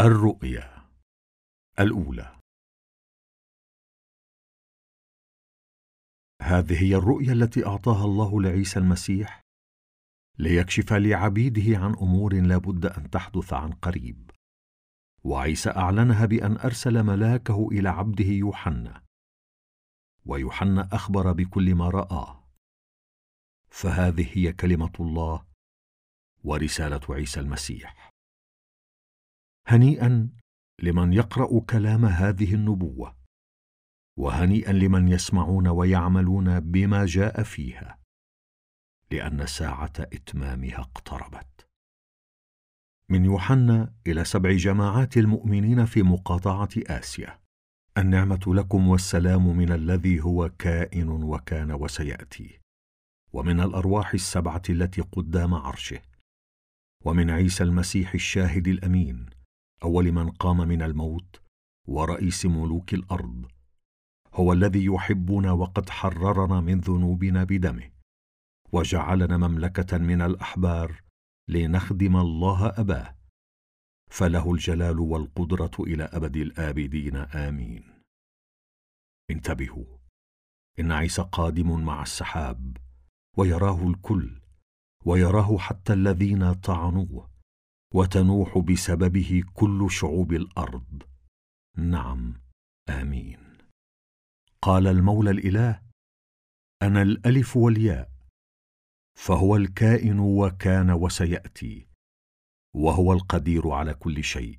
الرؤيا الأولى. هذه هي الرؤيا التي أعطاها الله لعيسى المسيح ليكشف لعبيده عن أمور لا بد أن تحدث عن قريب. وعيسى أعلنها بأن أرسل ملاكه إلى عبده يوحنا ويوحنا أخبر بكل ما رآه فهذه هي كلمة الله ورسالة عيسى المسيح. هنيئا لمن يقرأ كلام هذه النبوة وهنيئا لمن يسمعون ويعملون بما جاء فيها لأن ساعة إتمامها اقتربت. من يوحنا إلى سبع جماعات المؤمنين في مقاطعة آسيا النعمة لكم والسلام من الذي هو كائن وكان وسيأتي ومن الأرواح السبعة التي قدام عرشه ومن عيسى المسيح الشاهد الأمين أول من قام من الموت ورئيس ملوك الأرض. هو الذي يحبنا وقد حررنا من ذنوبنا بدمه وجعلنا مملكة من الأحبار لنخدم الله أباه. فله الجلال والقدرة إلى أبد الآبدين آمين. انتبهوا إن عيسى قادم مع السحاب ويراه الكل ويراه حتى الذين طعنوه. وتنوح بسببه كل شعوب الأرض. نعم آمين. قال المولى الإله أنا الألف والياء فهو الكائن وكان وسيأتي وهو القدير على كل شيء.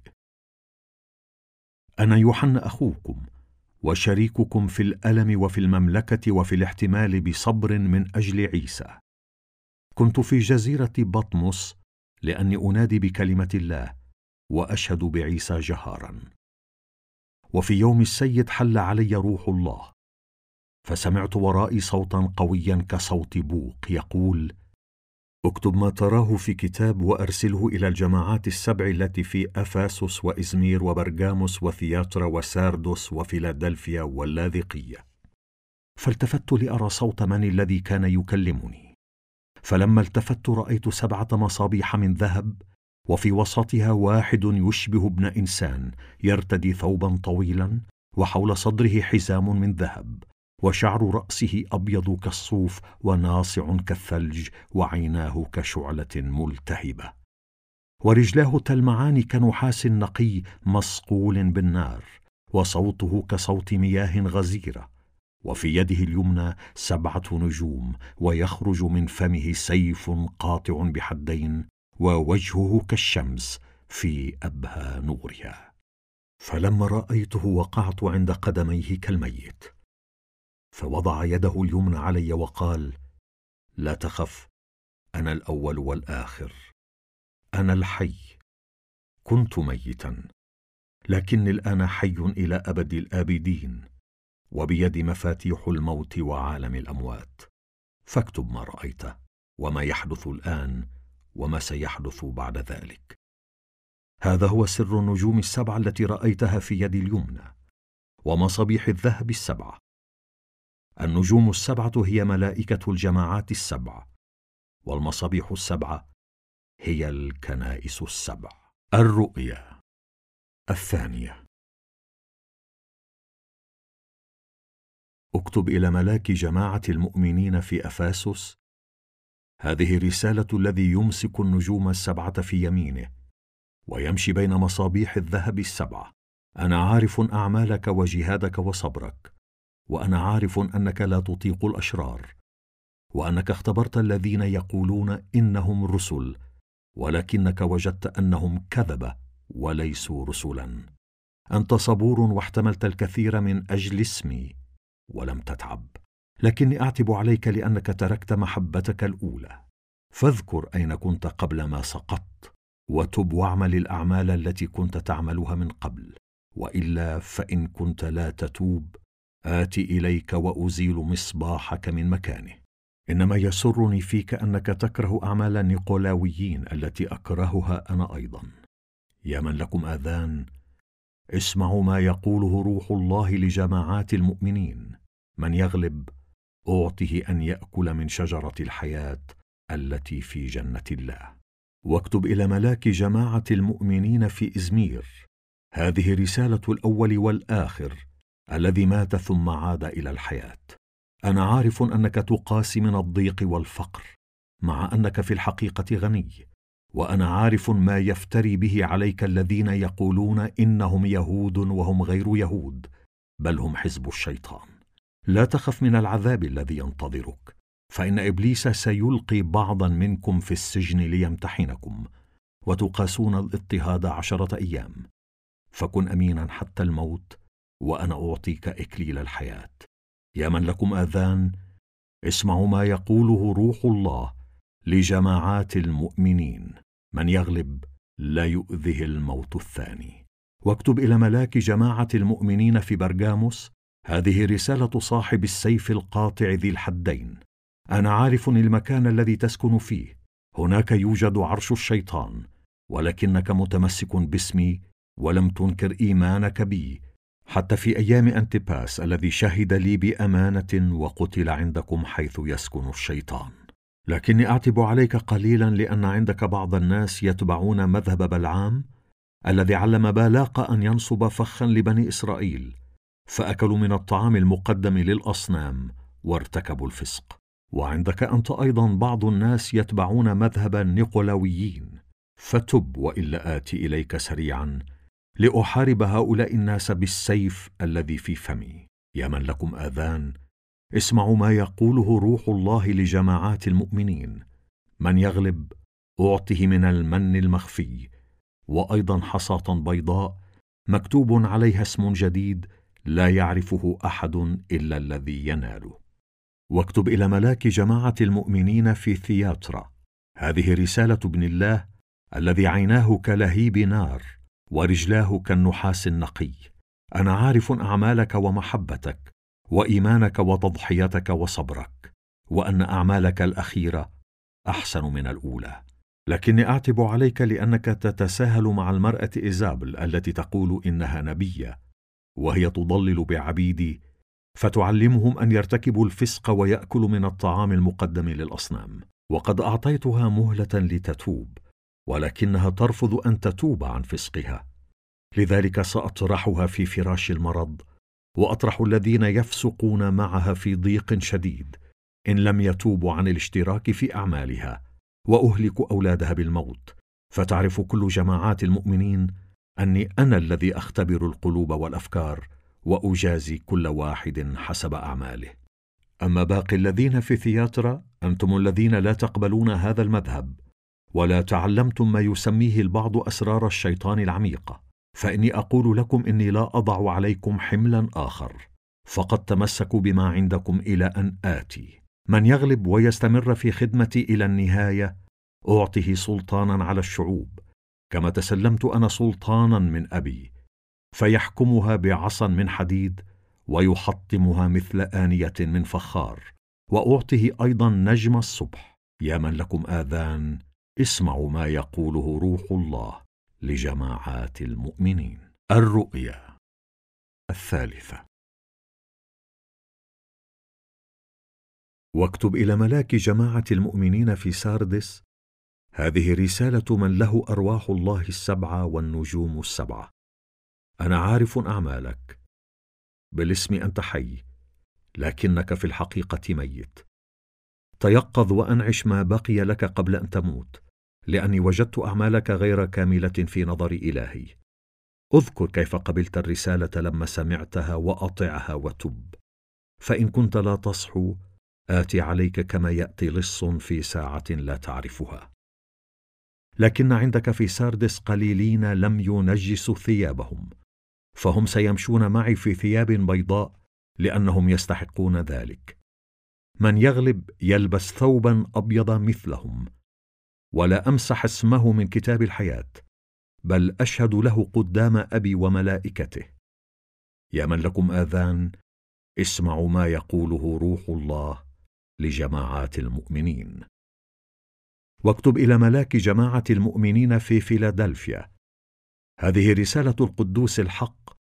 أنا يوحنا أخوكم وشريككم في الألم وفي المملكة وفي الاحتمال بصبر من أجل عيسى. كنت في جزيرة بطمس لأني أنادي بكلمة الله وأشهد بعيسى جهارا وفي يوم السيد حل علي روح الله فسمعت ورائي صوتا قويا كصوت بوق يقول اكتب ما تراه في كتاب وأرسله إلى الجماعات السبع التي في أفاسس وإزمير وبرجاموس وثياترا وساردوس وفيلادلفيا واللاذقية. فالتفت لأرى صوت من الذي كان يكلمني. فلما التفت رأيت سبعة مصابيح من ذهب وفي وسطها واحد يشبه ابن إنسان يرتدي ثوبا طويلا وحول صدره حزام من ذهب وشعر رأسه أبيض كالصوف وناصع كالثلج وعيناه كشعلة ملتهبة. ورجلاه تلمعان كنحاس نقي مصقول بالنار وصوته كصوت مياه غزيرة. وفي يده اليمنى سبعة نجوم ويخرج من فمه سيف قاطع بحدين ووجهه كالشمس في أبهى نورها. فلما رأيته وقعت عند قدميه كالميت. فوضع يده اليمنى علي وقال لا تخف أنا الأول والآخر. أنا الحي. كنت ميتا لكني الآن حي إلى أبد الآبدين. وبيدي مفاتيح الموت وعالم الأموات. فاكتب ما رايته وما يحدث الآن وما سيحدث بعد ذلك. هذا هو سر النجوم السبعة التي رأيتها في يدي اليمنى ومصابيح الذهب السبعة. النجوم السبعة هي ملائكة الجماعات السبع والمصابيح السبعة هي الكنائس السبع. الرؤيا الثانية. اكتب إلى ملاك جماعة المؤمنين في أفاسس. هذه رسالة الذي يمسك النجوم السبعة في يمينه ويمشي بين مصابيح الذهب السبعه أنا عارف أعمالك وجهادك وصبرك وأنا عارف أنك لا تطيق الأشرار وأنك اختبرت الذين يقولون إنهم رسل ولكنك وجدت أنهم كذبة وليسوا رسلا. أنت صبور واحتملت الكثير من أجل اسمي. ولم تتعب. لكني أعتب عليك لأنك تركت محبتك الأولى. فاذكر أين كنت قبل ما سقطت وتب واعمل الأعمال التي كنت تعملها من قبل. وإلا فإن كنت لا تتوب آتي إليك وأزيل مصباحك من مكانه. إنما يسرني فيك أنك تكره أعمال النيقولاويين التي أكرهها أنا أيضا. يا من لكم آذان اسمعوا ما يقوله روح الله لجماعات المؤمنين. من يغلب أعطه أن يأكل من شجرة الحياة التي في جنة الله. واكتب إلى ملاك جماعة المؤمنين في إزمير. هذه رسالة الأول والآخر الذي مات ثم عاد إلى الحياة. أنا عارف أنك تقاسي من الضيق والفقر مع أنك في الحقيقة غني. وأنا عارف ما يفتري به عليك الذين يقولون إنهم يهود وهم غير يهود بل هم حزب الشيطان. لا تخف من العذاب الذي ينتظرك فإن إبليس سيلقي بعضا منكم في السجن ليمتحنكم وتقاسون الاضطهاد عشرة أيام. فكن امينا حتى الموت وأنا أعطيك إكليل الحياة. يا من لكم آذان اسمعوا ما يقوله روح الله لجماعات المؤمنين. من يغلب لا يؤذه الموت الثاني. واكتب إلى ملاك جماعة المؤمنين في برغاموس هذه رسالة صاحب السيف القاطع ذي الحدين. أنا عارف المكان الذي تسكن فيه. هناك يوجد عرش الشيطان ولكنك متمسك باسمي ولم تنكر إيمانك بي. حتى في أيام انتباس الذي شهد لي بأمانة وقتل عندكم حيث يسكن الشيطان. لكني أعتب عليك قليلا لأن عندك بعض الناس يتبعون مذهب بلعام الذي علم بالاق أن ينصب فخا لبني إسرائيل فأكلوا من الطعام المقدم للأصنام وارتكبوا الفسق. وعندك أنت أيضا بعض الناس يتبعون مذهب النيقولويين فتب وإلا اتي إليك سريعا لأحارب هؤلاء الناس بالسيف الذي في فمي. يا من لكم آذان اسمعوا ما يقوله روح الله لجماعات المؤمنين. من يغلب أعطه من المن المخفي. وأيضا حصاة بيضاء مكتوب عليها اسم جديد لا يعرفه أحد إلا الذي يناله. واكتب إلى ملاك جماعة المؤمنين في ثياترا. هذه رسالة ابن الله الذي عيناه كلهيب نار ورجلاه كالنحاس النقي. أنا عارف أعمالك ومحبتك. وإيمانك وتضحيتك وصبرك وأن أعمالك الأخيرة أحسن من الأولى. لكني أعتب عليك لأنك تتساهل مع المرأة إيزابل التي تقول إنها نبيه وهي تضلل بعبيدي فتعلمهم أن يرتكبوا الفسق وياكلوا من الطعام المقدم للأصنام. وقد أعطيتها مهلة لتتوب ولكنها ترفض أن تتوب عن فسقها. لذلك سأطرحها في فراش المرض وأطرح الذين يفسقون معها في ضيق شديد إن لم يتوبوا عن الاشتراك في أعمالها وأهلك أولادها بالموت. فتعرف كل جماعات المؤمنين أني أنا الذي أختبر القلوب والأفكار وأجازي كل واحد حسب أعماله. أما باقي الذين في ثياترا أنتم الذين لا تقبلون هذا المذهب ولا تعلمتم ما يسميه البعض أسرار الشيطان العميقه فإني أقول لكم إني لا أضع عليكم حملا آخر. فقد تمسكوا بما عندكم إلى أن آتي. من يغلب ويستمر في خدمتي إلى النهاية أعطه سلطانا على الشعوب. كما تسلمت أنا سلطانا من أبي. فيحكمها بعصا من حديد ويحطمها مثل آنية من فخار. وأعطه أيضا نجم الصبح. يا من لكم آذان اسمعوا ما يقوله روح الله. لجماعات المؤمنين. الرؤيا الثالثة. واكتب إلى ملاك جماعة المؤمنين في ساردس هذه رسالة من له أرواح الله السبعه والنجوم السبعه أنا عارف أعمالك بالاسم أنت حي لكنك في الحقيقة ميت. تيقظ وأنعش ما بقي لك قبل أن تموت. لأني وجدت أعمالك غير كاملة في نظر إلهي. اذكر كيف قبلت الرسالة لما سمعتها وأطعها وتب. فإن كنت لا تصحو اتي عليك كما يأتي لص في ساعة لا تعرفها. لكن عندك في ساردس قليلين لم ينجسوا ثيابهم. فهم سيمشون معي في ثياب بيضاء لأنهم يستحقون ذلك. من يغلب يلبس ثوبا أبيض مثلهم. ولا أمسح اسمه من كتاب الحياة بل أشهد له قدام أبي وملائكته. يا من لكم آذان اسمعوا ما يقوله روح الله لجماعات المؤمنين. واكتب إلى ملاك جماعة المؤمنين في فيلادلفيا. هذه رسالة القدوس الحق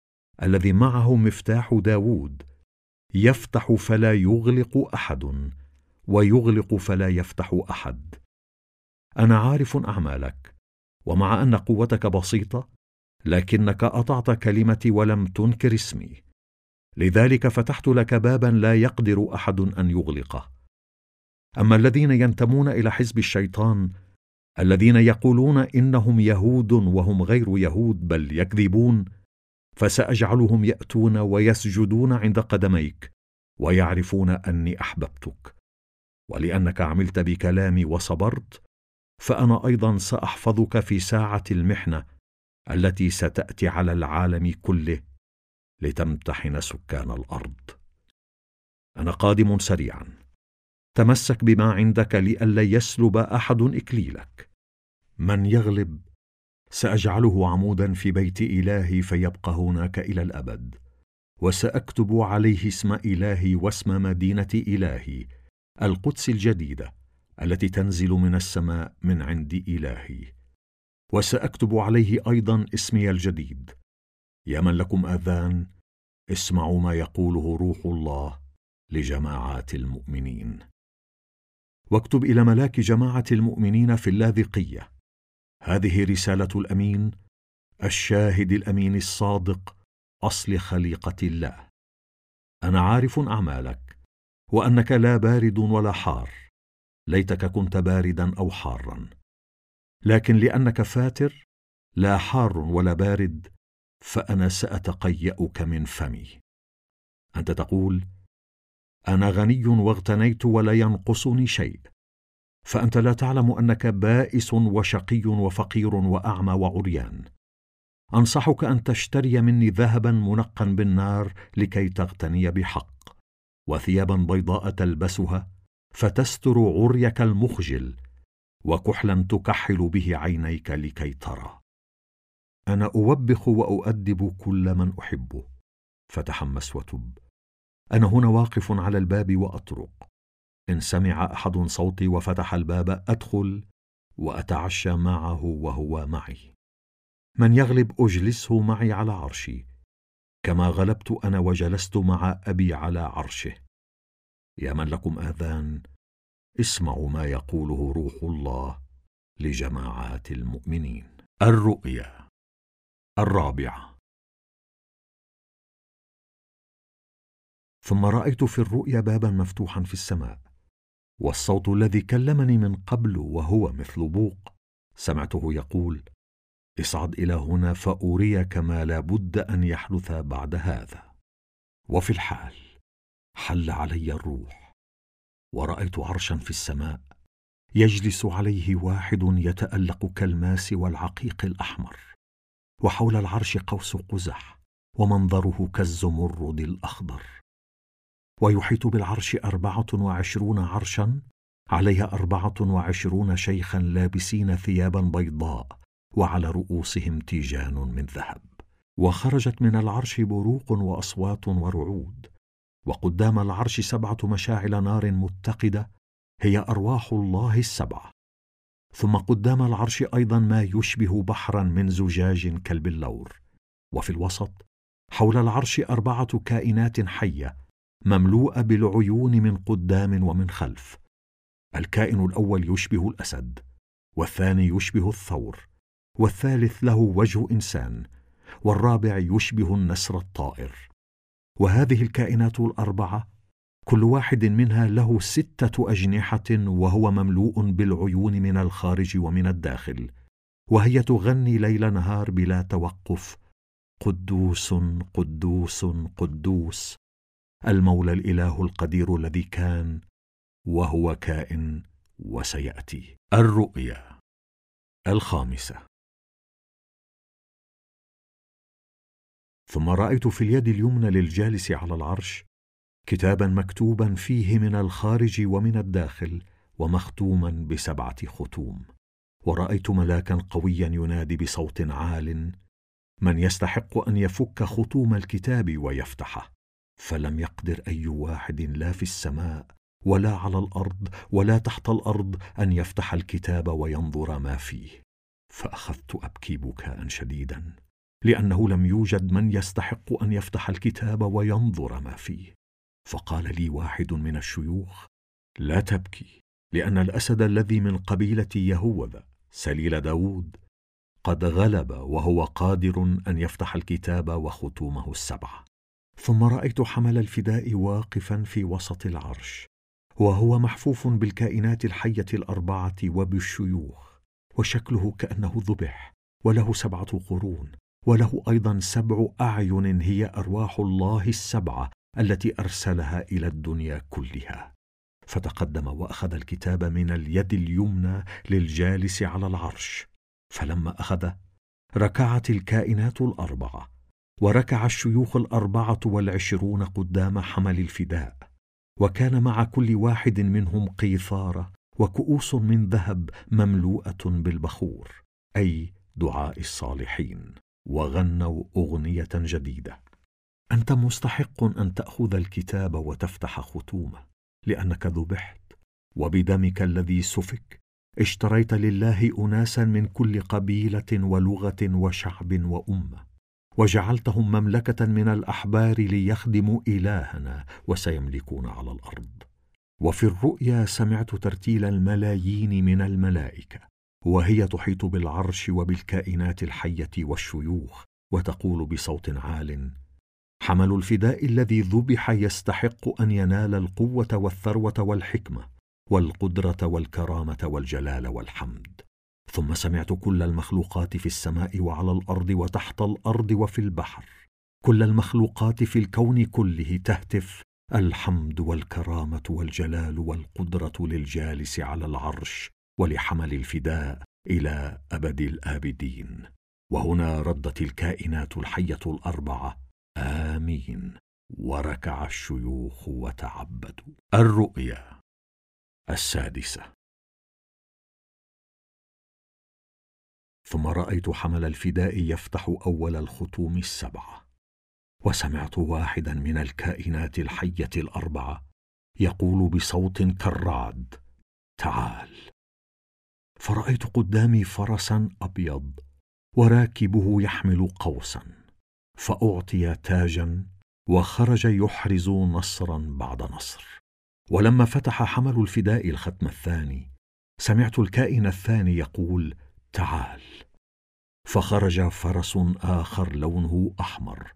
الذي معه مفتاح داوود. يفتح فلا يغلق أحد ويغلق فلا يفتح أحد. أنا عارف أعمالك ومع أن قوتك بسيطة لكنك أطعت كلمتي ولم تنكر اسمي. لذلك فتحت لك بابا لا يقدر أحد أن يغلقه. أما الذين ينتمون إلى حزب الشيطان الذين يقولون إنهم يهود وهم غير يهود بل يكذبون فسأجعلهم يأتون ويسجدون عند قدميك ويعرفون أني أحببتك. ولأنك عملت بكلامي وصبرت فأنا أيضا سأحفظك في ساعة المحنة التي ستأتي على العالم كله لتمتحن سكان الأرض. أنا قادم سريعا. تمسك بما عندك لئلا يسلب أحد إكليلك. من يغلب؟ سأجعله عمودا في بيت إلهي فيبقى هناك إلى الأبد. وسأكتب عليه اسم إلهي واسم مدينة إلهي القدس الجديدة. التي تنزل من السماء من عند إلهي. وسأكتب عليه أيضا اسمي الجديد. يا من لكم آذان اسمعوا ما يقوله روح الله لجماعات المؤمنين. واكتب إلى ملاك جماعة المؤمنين في اللاذقية. هذه رسالة الأمين الشاهد الأمين الصادق أصل خليقة الله. أنا عارف أعمالك وأنك لا بارد ولا حار. ليتك كنت باردا أو حارا. لكن لأنك فاتر لا حار ولا بارد فأنا سأتقيأك من فمي. أنت تقول أنا غني واغتنيت ولا ينقصني شيء. فأنت لا تعلم أنك بائس وشقي وفقير وأعمى وعريان. أنصحك أن تشتري مني ذهبا منقا بالنار لكي تغتني بحق وثيابا بيضاء تلبسها فتستر عريك المخجل وكحلا تكحل به عينيك لكي ترى. أنا أوبخ وأؤدب كل من أحبه. فتحمس وتب. أنا هنا واقف على الباب وأطرق. إن سمع أحد صوتي وفتح الباب أدخل وأتعشى معه وهو معي. من يغلب أجلسه معي على عرشي. كما غلبت أنا وجلست مع أبي على عرشه. يا من لكم آذان اسمعوا ما يقوله روح الله لجماعات المؤمنين. الرؤيا الرابعة. ثم رأيت في الرؤيا بابا مفتوحا في السماء والصوت الذي كلمني من قبل وهو مثل بوق. سمعته يقول اصعد إلى هنا فأريك ما لا بد أن يحدث بعد هذا. وفي الحال حل علي الروح. ورأيت عرشا في السماء. يجلس عليه واحد يتألق كالماس والعقيق الأحمر. وحول العرش قوس قزح ومنظره كالزمرد الأخضر. ويحيط بالعرش أربعة وعشرون عرشا عليها أربعة وعشرون شيخا لابسين ثيابا بيضاء وعلى رؤوسهم تيجان من ذهب. وخرجت من العرش بروق وأصوات ورعود. وقدام العرش سبعة مشاعل نار متقدة هي أرواح الله السبعه ثم قدام العرش أيضا ما يشبه بحرا من زجاج كالبلور وفي الوسط حول العرش أربعة كائنات حية مملوءة بالعيون من قدام ومن خلف. الكائن الأول يشبه الأسد والثاني يشبه الثور والثالث له وجه إنسان والرابع يشبه النسر الطائر. وهذه الكائنات الأربعة كل واحد منها له ستة أجنحة وهو مملوء بالعيون من الخارج ومن الداخل وهي تغني ليل نهار بلا توقف. قدوس قدوس قدوس. المولى الإله القدير الذي كان وهو كائن وسيأتي. الرؤيا الخامسة. ثم رأيت في اليد اليمنى للجالس على العرش كتابا مكتوبا فيه من الخارج ومن الداخل ومختوما بسبعة ختوم. ورأيت ملاكا قويا ينادي بصوت عال من يستحق أن يفك ختوم الكتاب ويفتحه؟ فلم يقدر أي واحد لا في السماء ولا على الأرض ولا تحت الأرض أن يفتح الكتاب وينظر ما فيه. فأخذت أبكي بكاء شديدا. لأنه لم يوجد من يستحق أن يفتح الكتاب وينظر ما فيه. فقال لي واحد من الشيوخ لا تبكي لأن الأسد الذي من قبيلة يهوذا سليل داود قد غلب وهو قادر أن يفتح الكتاب وختومه السبعة ثم رأيت حمل الفداء واقفا في وسط العرش وهو محفوف بالكائنات الحية الأربعة وبالشيوخ وشكله كأنه ذبح وله سبعة قرون وله أيضا سبع أعين هي أرواح الله السبعة التي أرسلها إلى الدنيا كلها. فتقدم وأخذ الكتاب من اليد اليمنى للجالس على العرش. فلما اخذه ركعت الكائنات الاربعه وركع الشيوخ الأربعة والعشرون قدام حمل الفداء. وكان مع كل واحد منهم قيثاره وكؤوس من ذهب مملوءة بالبخور أي دعاء الصالحين. وغنوا أغنية جديدة. أنت مستحق أن تأخذ الكتاب وتفتح ختومه لأنك ذبحت وبدمك الذي سفك. اشتريت لله اناسا من كل قبيلة ولغة وشعب وأمة وجعلتهم مملكة من الأحبار ليخدموا إلهنا وسيملكون على الأرض. وفي الرؤيا سمعت ترتيل الملايين من الملائكة. وهي تحيط بالعرش وبالكائنات الحية والشيوخ وتقول بصوت عال حمل الفداء الذي ذبح يستحق أن ينال القوة والثروة والحكمة والقدرة والكرامة والجلال والحمد. ثم سمعت كل المخلوقات في السماء وعلى الأرض وتحت الأرض وفي البحر. كل المخلوقات في الكون كله تهتف الحمد والكرامة والجلال والقدرة للجالس على العرش ولحمل الفداء إلى أبد الآبدين. وهنا ردت الكائنات الحية الأربعة. آمين. وركع الشيوخ وتعبدوا. الرؤيا السادسة. ثم رأيت حمل الفداء يفتح أول الختوم السبعة. وسمعت واحدا من الكائنات الحية الأربعة يقول بصوت كالرعد تعال. فرأيت قدامي فرسا أبيض وراكبه يحمل قوسا فأعطي تاجا وخرج يحرز نصرا بعد نصر. ولما فتح حمل الفداء الختم الثاني سمعت الكائن الثاني يقول تعال. فخرج فرس آخر لونه أحمر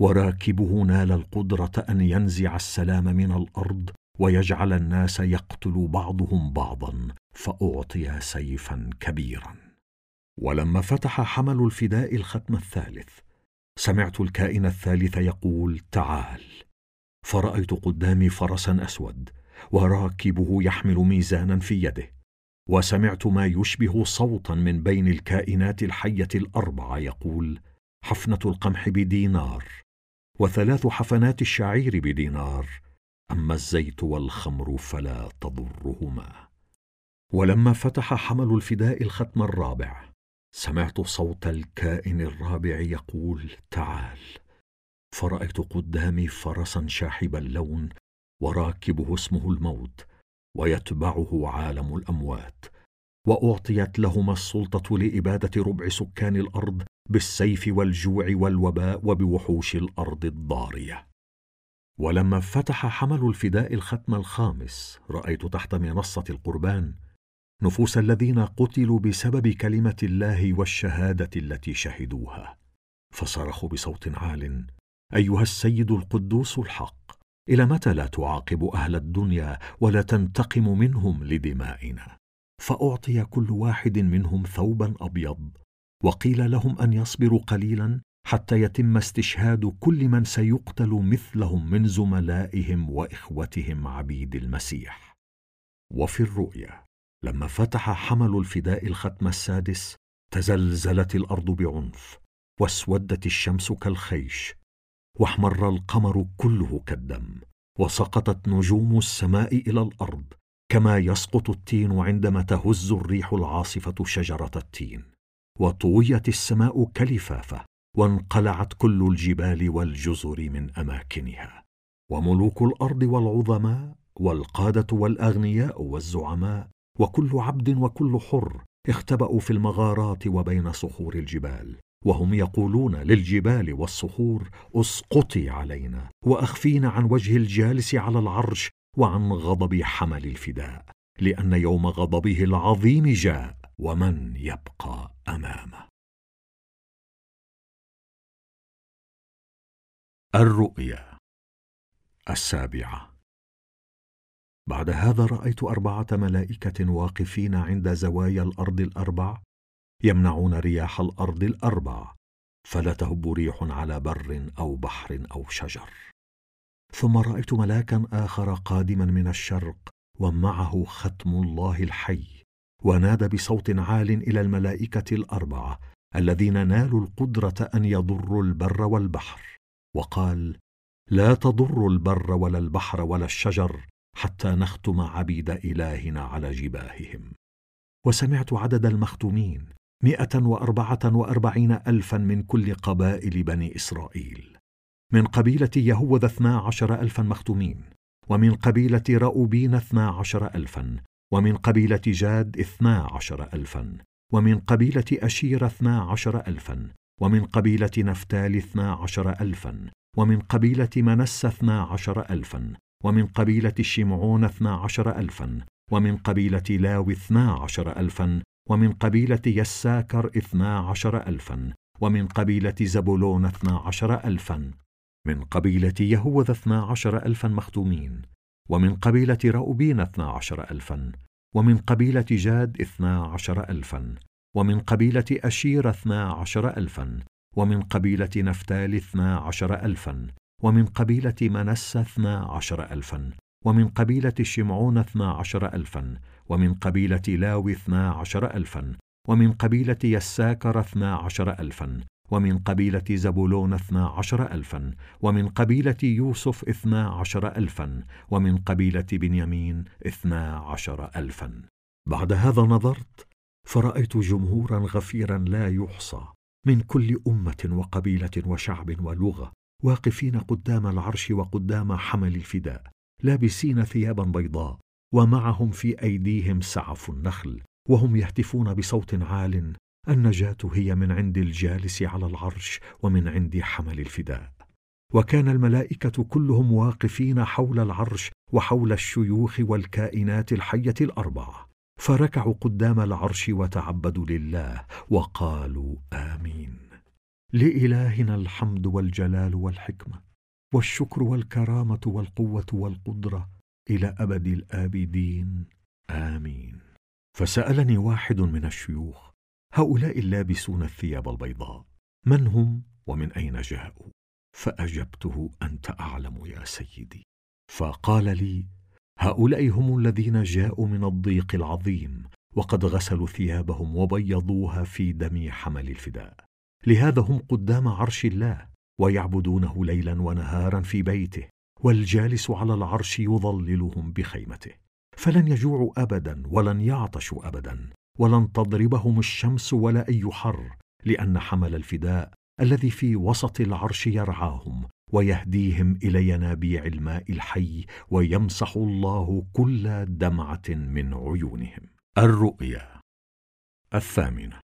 وراكبه نال القدرة أن ينزع السلام من الأرض ويجعل الناس يقتل بعضهم بعضا فأعطي سيفا كبيرا. ولما فتح حمل الفداء الختم الثالث سمعت الكائن الثالث يقول تعال. فرأيت قدامي فرسا أسود وراكبه يحمل ميزانا في يده وسمعت ما يشبه صوتا من بين الكائنات الحية الأربعة يقول حفنة القمح بدينار وثلاث حفنات الشعير بدينار أما الزيت والخمر فلا تضرهما. ولما فتح حمل الفداء الختم الرابع سمعت صوت الكائن الرابع يقول تعال. فرأيت قدامي فرسا شاحب اللون وراكبه اسمه الموت ويتبعه عالم الأموات. وأعطيت لهما السلطة لإبادة ربع سكان الأرض بالسيف والجوع والوباء وبوحوش الأرض الضارية. ولما فتح حمل الفداء الختم الخامس رأيت تحت منصة القربان نفوس الذين قتلوا بسبب كلمة الله والشهادة التي شهدوها. فصرخوا بصوت عال أيها السيد القدوس الحق إلى متى لا تعاقب أهل الدنيا ولا تنتقم منهم لدمائنا؟ فأعطي كل واحد منهم ثوبا أبيض وقيل لهم أن يصبروا قليلا حتى يتم استشهاد كل من سيقتل مثلهم من زملائهم وإخوتهم عبيد المسيح. وفي الرؤيا لما فتح حمل الفداء الختم السادس تزلزلت الأرض بعنف واسودت الشمس كالخيش واحمر القمر كله كالدم وسقطت نجوم السماء إلى الأرض كما يسقط التين عندما تهز الريح العاصفة شجرة التين وطويت السماء كلفافه وانقلعت كل الجبال والجزر من أماكنها وملوك الأرض والعظماء والقادة والأغنياء والزعماء وكل عبد وكل حر اختبأوا في المغارات وبين صخور الجبال وهم يقولون للجبال والصخور اسقطي علينا وأخفينا عن وجه الجالس على العرش وعن غضب حمل الفداء لأن يوم غضبه العظيم جاء ومن يبقى أمامه؟ الرؤيا السابعة. بعد هذا رأيت أربعة ملائكة واقفين عند زوايا الأرض الأربع يمنعون رياح الأرض الأربع فلا تهب ريح على بر أو بحر أو شجر. ثم رأيت ملاكا آخر قادما من الشرق ومعه ختم الله الحي ونادى بصوت عال إلى الملائكة الأربعة الذين نالوا القدرة أن يضروا البر والبحر. وقال لا تضروا البر ولا البحر ولا الشجر حتى نختم عبيد إلهنا على جباههم. وسمعت عدد المختومين مئة وأربعة وأربعين الفا من كل قبائل بني إسرائيل. من قبيلة يهوذا اثنا عشر الفا مختومين ومن قبيلة رأوبين اثنا عشر الفا ومن قبيلة جاد اثنا عشر الفا ومن قبيلة أشير اثنا عشر الفا ومن قبيلة نفتالي اثنا عشر الفا ومن قبيلة منسى اثنا عشر الفا ومن قبيلة شمعون اثنا عشر الفا ومن قبيلة لاوي اثنا عشر الفا ومن قبيلة يساكر اثنا عشر ألفا ومن قبيلة زبولون اثنا عشر ألفا. من قبيلة يهوذا اثنا عشر ألفا مختومين ومن قبيلة رأوبين اثنا عشر ألفا ومن قبيلة جاد اثنا عشر ألفا. ومن قبيلة أشير اثنا عشر ألفا ومن قبيلة نفتالي اثنا عشر ألفا ومن قبيلة منسى اثنا عشر ألفا ومن قبيلة شمعون اثنا عشر ألفا ومن قبيلة لاوي اثنا عشر ألفا ومن قبيلة يساكر اثنا عشر ألفا ومن قبيلة زبولون اثنا عشر ألفا ومن قبيلة يوسف اثنا عشر ألفا ومن قبيلة بنيامين اثنا عشر ألفا. بعد هذا نظرت فرأيت جمهورا غفيرا لا يحصى من كل أمة وقبيلة وشعب ولغة واقفين قدام العرش وقدام حمل الفداء لابسين ثيابا بيضاء ومعهم في أيديهم سعف النخل وهم يهتفون بصوت عال النجاه هي من عند الجالس على العرش ومن عند حمل الفداء. وكان الملائكة كلهم واقفين حول العرش وحول الشيوخ والكائنات الحية الأربعة. فركعوا قدام العرش وتعبدوا لله وقالوا آمين. لإلهنا الحمد والجلال والحكمة والشكر والكرامة والقوة والقدرة إلى أبد الآبدين. آمين. فسألني واحد من الشيوخ هؤلاء اللابسون الثياب البيضاء من هم ومن أين جاءوا؟ فأجبته أنت أعلم يا سيدي. فقال لي هؤلاء هم الذين جاءوا من الضيق العظيم وقد غسلوا ثيابهم وبيضوها في دم حمل الفداء. لهذا هم قدام عرش الله ويعبدونه ليلا ونهارا في بيته والجالس على العرش يظللهم بخيمته. فلن يجوعوا ابدا ولن يعطشوا ابدا ولن تضربهم الشمس ولا أي حر لأن حمل الفداء الذي في وسط العرش يرعاهم ويهديهم إلى ينابيع الماء الحي ويمسح الله كل دمعة من عيونهم. الرؤيا الثامنة.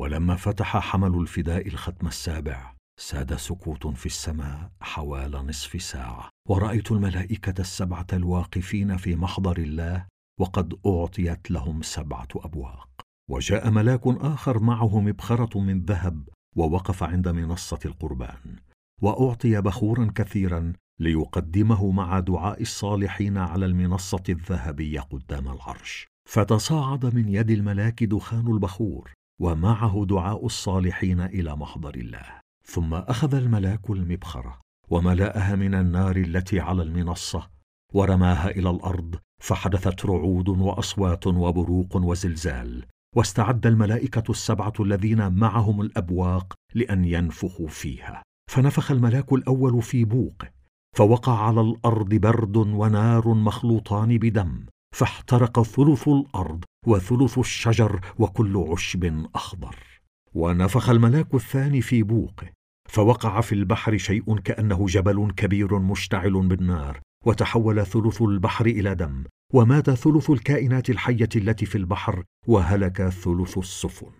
ولما فتح حمل الفداء الختم السابع ساد سكوت في السماء حوالي نصف ساعة. ورأيت الملائكة السبعة الواقفين في محضر الله وقد أعطيت لهم سبعة أبواق. وجاء ملاك آخر معه مبخره من ذهب ووقف عند منصة القربان وأعطي بخورا كثيرا ليقدمه مع دعاء الصالحين على المنصة الذهبية قدام العرش. فتصاعد من يد الملاك دخان البخور ومعه دعاء الصالحين إلى محضر الله. ثم أخذ الملاك المبخرة وملأها من النار التي على المنصة ورماها إلى الأرض فحدثت رعود وأصوات وبروق وزلزال. واستعد الملائكة السبعة الذين معهم الأبواق لأن ينفخوا فيها. فنفخ الملاك الأول في بوقه فوقع على الأرض برد ونار مخلوطان بدم فاحترق ثلث الأرض وثلث الشجر وكل عشب أخضر. ونفخ الملاك الثاني في بوقه فوقع في البحر شيء كأنه جبل كبير مشتعل بالنار وتحول ثلث البحر إلى دم ومات ثلث الكائنات الحية التي في البحر وهلك ثلث السفن.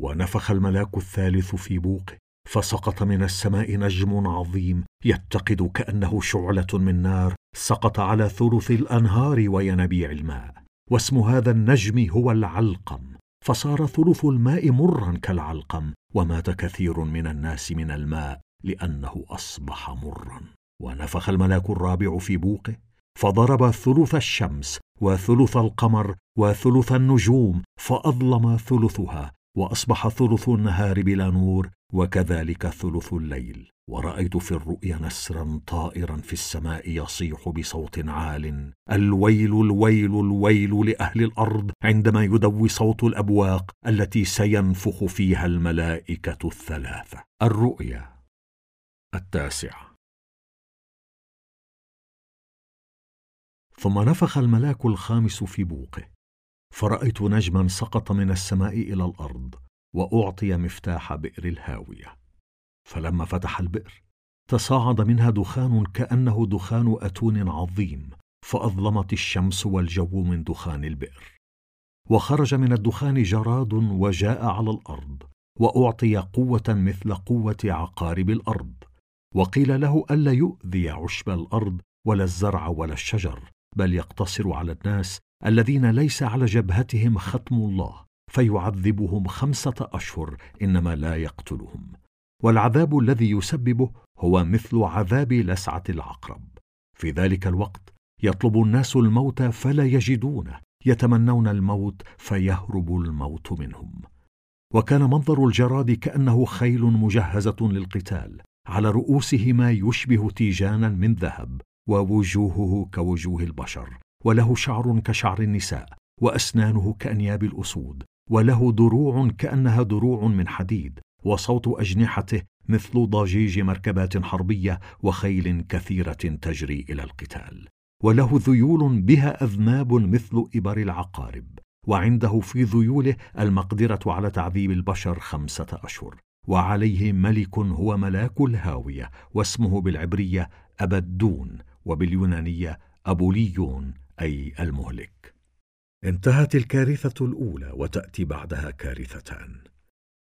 ونفخ الملاك الثالث في بوقه فسقط من السماء نجم عظيم يتقد كأنه شعلة من نار سقط على ثلث الأنهار وينابيع الماء. واسم هذا النجم هو العلقم فصار ثلث الماء مرا كالعلقم ومات كثير من الناس من الماء لأنه أصبح مرا. ونفخ الملاك الرابع في بوقه فضرب ثلث الشمس وثلث القمر وثلث النجوم فأظلم ثلثها وأصبح ثلث النهار بلا نور وكذلك ثلث الليل. ورأيت في الرؤيا نسرا طائرا في السماء يصيح بصوت عال. الويل الويل الويل لأهل الأرض عندما يدوي صوت الأبواق التي سينفخ فيها الملائكة الثلاثة. الرؤيا التاسعة. ثم نفخ الملاك الخامس في بوقه. فرأيت نجما سقط من السماء إلى الأرض وأعطي مفتاح بئر الهاوية. فلما فتح البئر تصاعد منها دخان كأنه دخان أتون عظيم فأظلمت الشمس والجو من دخان البئر. وخرج من الدخان جراد وجاء على الأرض وأعطي قوة مثل قوة عقارب الأرض. وقيل له ألا يؤذي عشب الأرض ولا الزرع ولا الشجر بل يقتصر على الناس الذين ليس على جبهتهم ختم الله فيعذبهم خمسة أشهر إنما لا يقتلهم. والعذاب الذي يسببه هو مثل عذاب لسعة العقرب. في ذلك الوقت يطلب الناس الموت فلا يجدونه يتمنون الموت فيهرب الموت منهم. وكان منظر الجراد كأنه خيل مجهزة للقتال على رؤوسه ما يشبه تيجانا من ذهب. ووجوهه كوجوه البشر وله شعر كشعر النساء وأسنانه كأنياب الأسود وله دروع كأنها دروع من حديد وصوت أجنحته مثل ضجيج مركبات حربية وخيل كثيرة تجري إلى القتال. وله ذيول بها أذناب مثل إبر العقارب وعنده في ذيوله المقدرة على تعذيب البشر خمسة أشهر. وعليه ملك هو ملاك الهاوية واسمه بالعبرية أبدون وباليونانية أبوليون أي المهلك. انتهت الكارثة الأولى وتأتي بعدها كارثتان.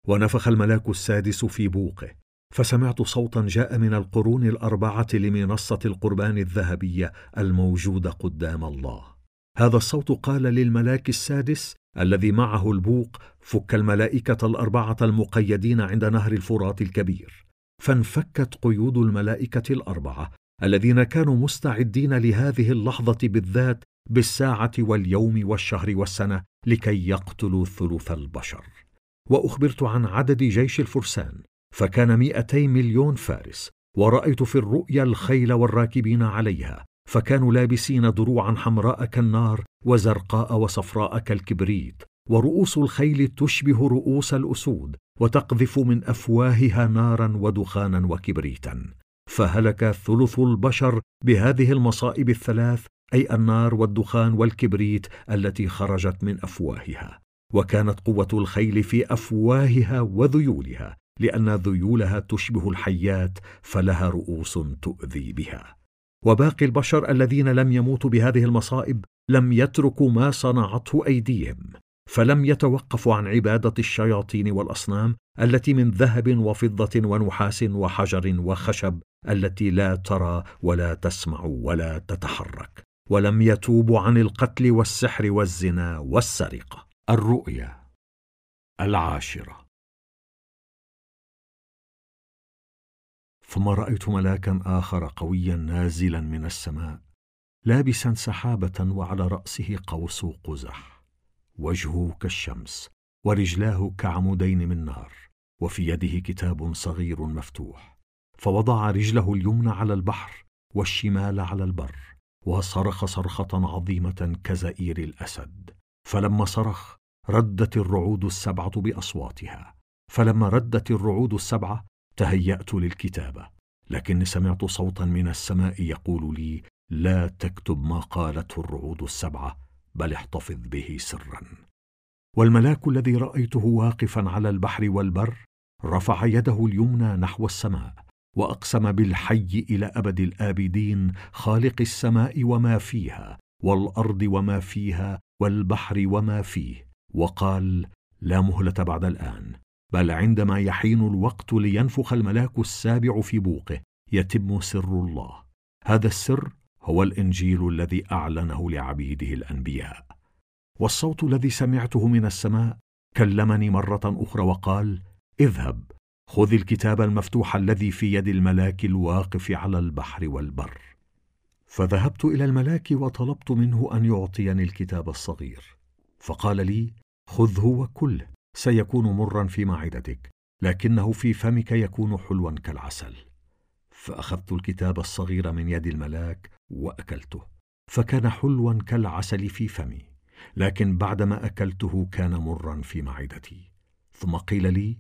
ونفخ الملاك السادس في بوقه فسمعت صوتا جاء من القرون الأربعة لمنصة القربان الذهبية الموجودة قدام الله. هذا الصوت قال للملاك السادس الذي معه البوق فك الملائكة الأربعة المقيدين عند نهر الفرات الكبير فانفكت قيود الملائكة الأربعة الذين كانوا مستعدين لهذه اللحظة بالذات بالساعة واليوم والشهر والسنة لكي يقتلوا ثلث البشر. وأخبرت عن عدد جيش الفرسان فكان مئتي مليون فارس ورأيت في الرؤيا الخيل والراكبين عليها فكانوا لابسين دروعا حمراء كالنار وزرقاء وصفراء كالكبريت ورؤوس الخيل تشبه رؤوس الأسود وتقذف من أفواهها نارا ودخانا وكبريتا. فهلك ثلث البشر بهذه المصائب الثلاث أي النار والدخان والكبريت التي خرجت من أفواهها. وكانت قوة الخيل في أفواهها وذيولها لأن ذيولها تشبه الحيات فلها رؤوس تؤذي بها. وباقي البشر الذين لم يموتوا بهذه المصائب لم يتركوا ما صنعته أيديهم. فلم يتوقفوا عن عبادة الشياطين والأصنام التي من ذهب وفضة ونحاس وحجر وخشب التي لا ترى ولا تسمع ولا تتحرك ولم يتوبوا عن القتل والسحر والزنا والسرقة. الرؤيا العاشرة. ثم رأيت ملاكا آخر قويا نازلا من السماء لابسا سحابة وعلى رأسه قوس قزح. وجهه كالشمس ورجلاه كعمودين من نار وفي يده كتاب صغير مفتوح. فوضع رجله اليمنى على البحر والشمال على البر وصرخ صرخة عظيمة كزئير الأسد. فلما صرخ ردت الرعود السبعة بأصواتها. فلما ردت الرعود السبعة تهيأت للكتابة. لكني سمعت صوتا من السماء يقول لي لا تكتب ما قالته الرعود السبعة بل احتفظ به سرا. والملاك الذي رأيته واقفا على البحر والبر رفع يده اليمنى نحو السماء وأقسم بالحي إلى أبد الآبدين خالق السماء وما فيها والأرض وما فيها والبحر وما فيه وقال لا مهلة بعد الآن بل عندما يحين الوقت لينفخ الملاك السابع في بوقه يتم سر الله. هذا السر هو الإنجيل الذي أعلنه لعبيده الأنبياء. والصوت الذي سمعته من السماء كلمني مرة أخرى وقال اذهب خذ الكتاب المفتوح الذي في يد الملاك الواقف على البحر والبر. فذهبت إلى الملاك وطلبت منه أن يعطيني الكتاب الصغير. فقال لي خذه وكله سيكون مرا في معدتك لكنه في فمك يكون حلوا كالعسل. فأخذت الكتاب الصغير من يد الملاك وأكلته. فكان حلوا كالعسل في فمي لكن بعدما أكلته كان مرا في معدتي. ثم قيل لي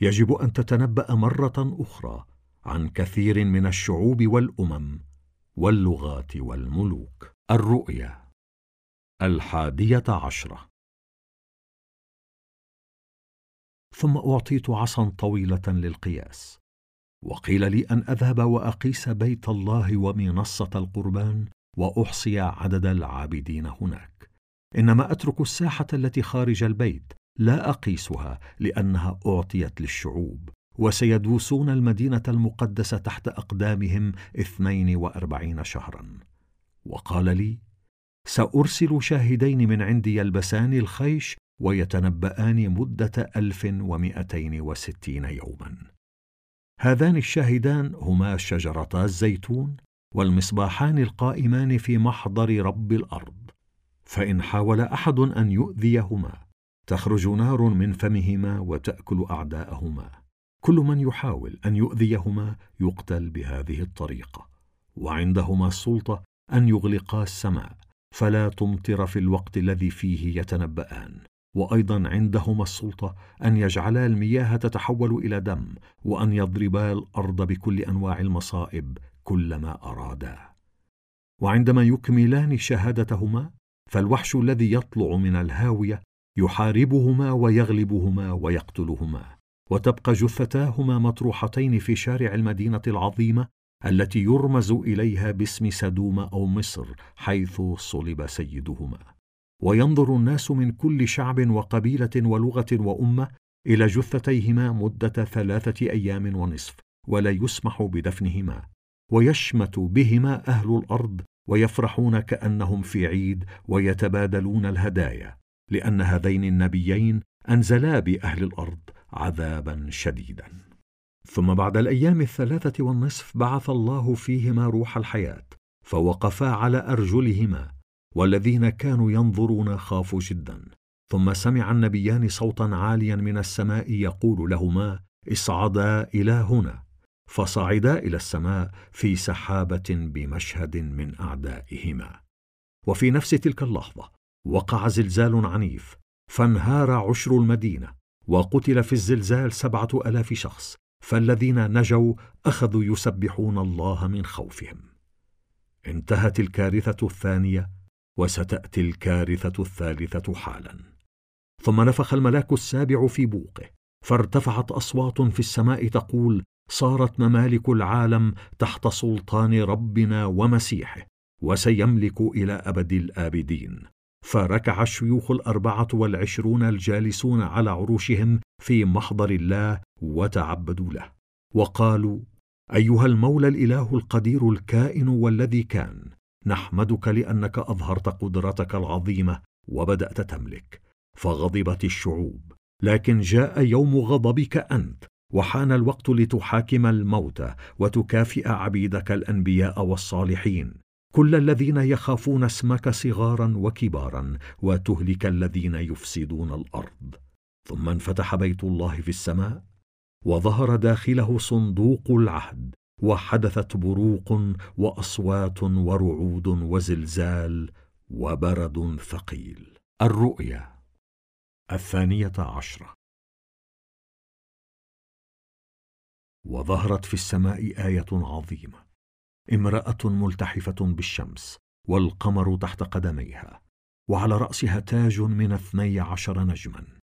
يجب أن تتنبأ مرة أخرى عن كثير من الشعوب والأمم واللغات والملوك. الرؤيا الحادية عشرة. ثم أعطيت عصا طويلة للقياس. وقيل لي أن أذهب وأقيس بيت الله ومنصة القربان وأحصي عدد العابدين هناك. إنما أترك الساحة التي خارج البيت لا أقيسها لأنها أعطيت للشعوب وسيدوسون المدينة المقدسة تحت أقدامهم اثنين وأربعين شهرا. وقال لي سأرسل شاهدين من عندي يلبسان الخيش ويتنبأان مدة ألف ومئتين وستين يوما. هذان الشاهدان هما شجرتا الزيتون والمصباحان القائمان في محضر رب الأرض فإن حاول أحد أن يؤذيهما تخرج نار من فمهما وتأكل أعداءهما. كل من يحاول أن يؤذيهما يقتل بهذه الطريقة وعندهما السلطة أن يغلقا السماء فلا تمطر في الوقت الذي فيه يتنبأان. وأيضا عندهما السلطة أن يجعلا المياه تتحول إلى دم وأن يضربا الأرض بكل أنواع المصائب كلما أرادا. وعندما يكملان شهادتهما فالوحش الذي يطلع من الهاوية يحاربهما ويغلبهما ويقتلهما. وتبقى جثتاهما مطروحتين في شارع المدينة العظيمة التي يرمز إليها باسم سدوم أو مصر حيث صلب سيدهما. وينظر الناس من كل شعب وقبيلة ولغة وأمة إلى جثتيهما مدة ثلاثة أيام ونصف ولا يسمح بدفنهما ويشمت بهما أهل الأرض ويفرحون كأنهم في عيد ويتبادلون الهدايا لأن هذين النبيين أنزلا بأهل الأرض عذابا شديدا. ثم بعد الأيام الثلاثة والنصف بعث الله فيهما روح الحياة فوقفا على أرجلهما والذين كانوا ينظرون خافوا جدا. ثم سمع النبيان صوتا عاليا من السماء يقول لهما اصعدا إلى هنا. فصعدا إلى السماء في سحابة بمشهد من أعدائهما. وفي نفس تلك اللحظة وقع زلزال عنيف فانهار عشر المدينة وقتل في الزلزال سبعة آلاف شخص فالذين نجوا أخذوا يسبحون الله من خوفهم. انتهت الكارثة الثانية. وستأتي الكارثة الثالثة حالا. ثم نفخ الملاك السابع في بوقه فارتفعت أصوات في السماء تقول صارت ممالك العالم تحت سلطان ربنا ومسيحه وسيملك إلى أبد الآبدين فركع الشيوخ الأربعة والعشرون الجالسون على عروشهم في محضر الله وتعبدوا له وقالوا أيها المولى الإله القدير الكائن والذي كان نحمدك لأنك أظهرت قدرتك العظيمة وبدأت تملك فغضبت الشعوب لكن جاء يوم غضبك أنت وحان الوقت لتحاكم الموتى وتكافئ عبيدك الأنبياء والصالحين. كل الذين يخافون اسمك صغارا وكبارا وتهلك الذين يفسدون الأرض. ثم انفتح بيت الله في السماء وظهر داخله صندوق العهد وحدثت بروق وأصوات ورعود وزلزال وبرد ثقيل. الرؤيا الثانية عشرة. وظهرت في السماء آية عظيمة. امرأة ملتحفة بالشمس والقمر تحت قدميها وعلى رأسها تاج من اثني عشر نجما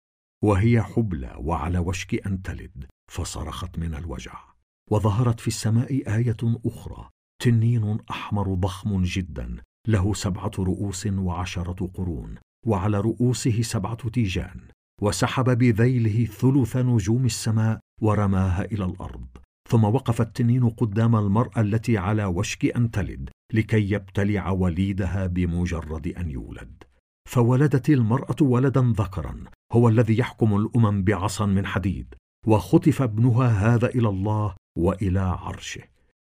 وهي حبلى وعلى وشك أن تلد فصرخت من الوجع. وظهرت في السماء آية أخرى تنين أحمر ضخم جدا له سبعة رؤوس وعشرة قرون وعلى رؤوسه سبعة تيجان وسحب بذيله ثلث نجوم السماء ورماها إلى الأرض. ثم وقف التنين قدام المرأة التي على وشك أن تلد لكي يبتلع وليدها بمجرد أن يولد. فولدت المرأة ولدا ذكرا هو الذي يحكم الأمم بعصا من حديد. وخطف ابنها هذا إلى الله وإلى عرشه.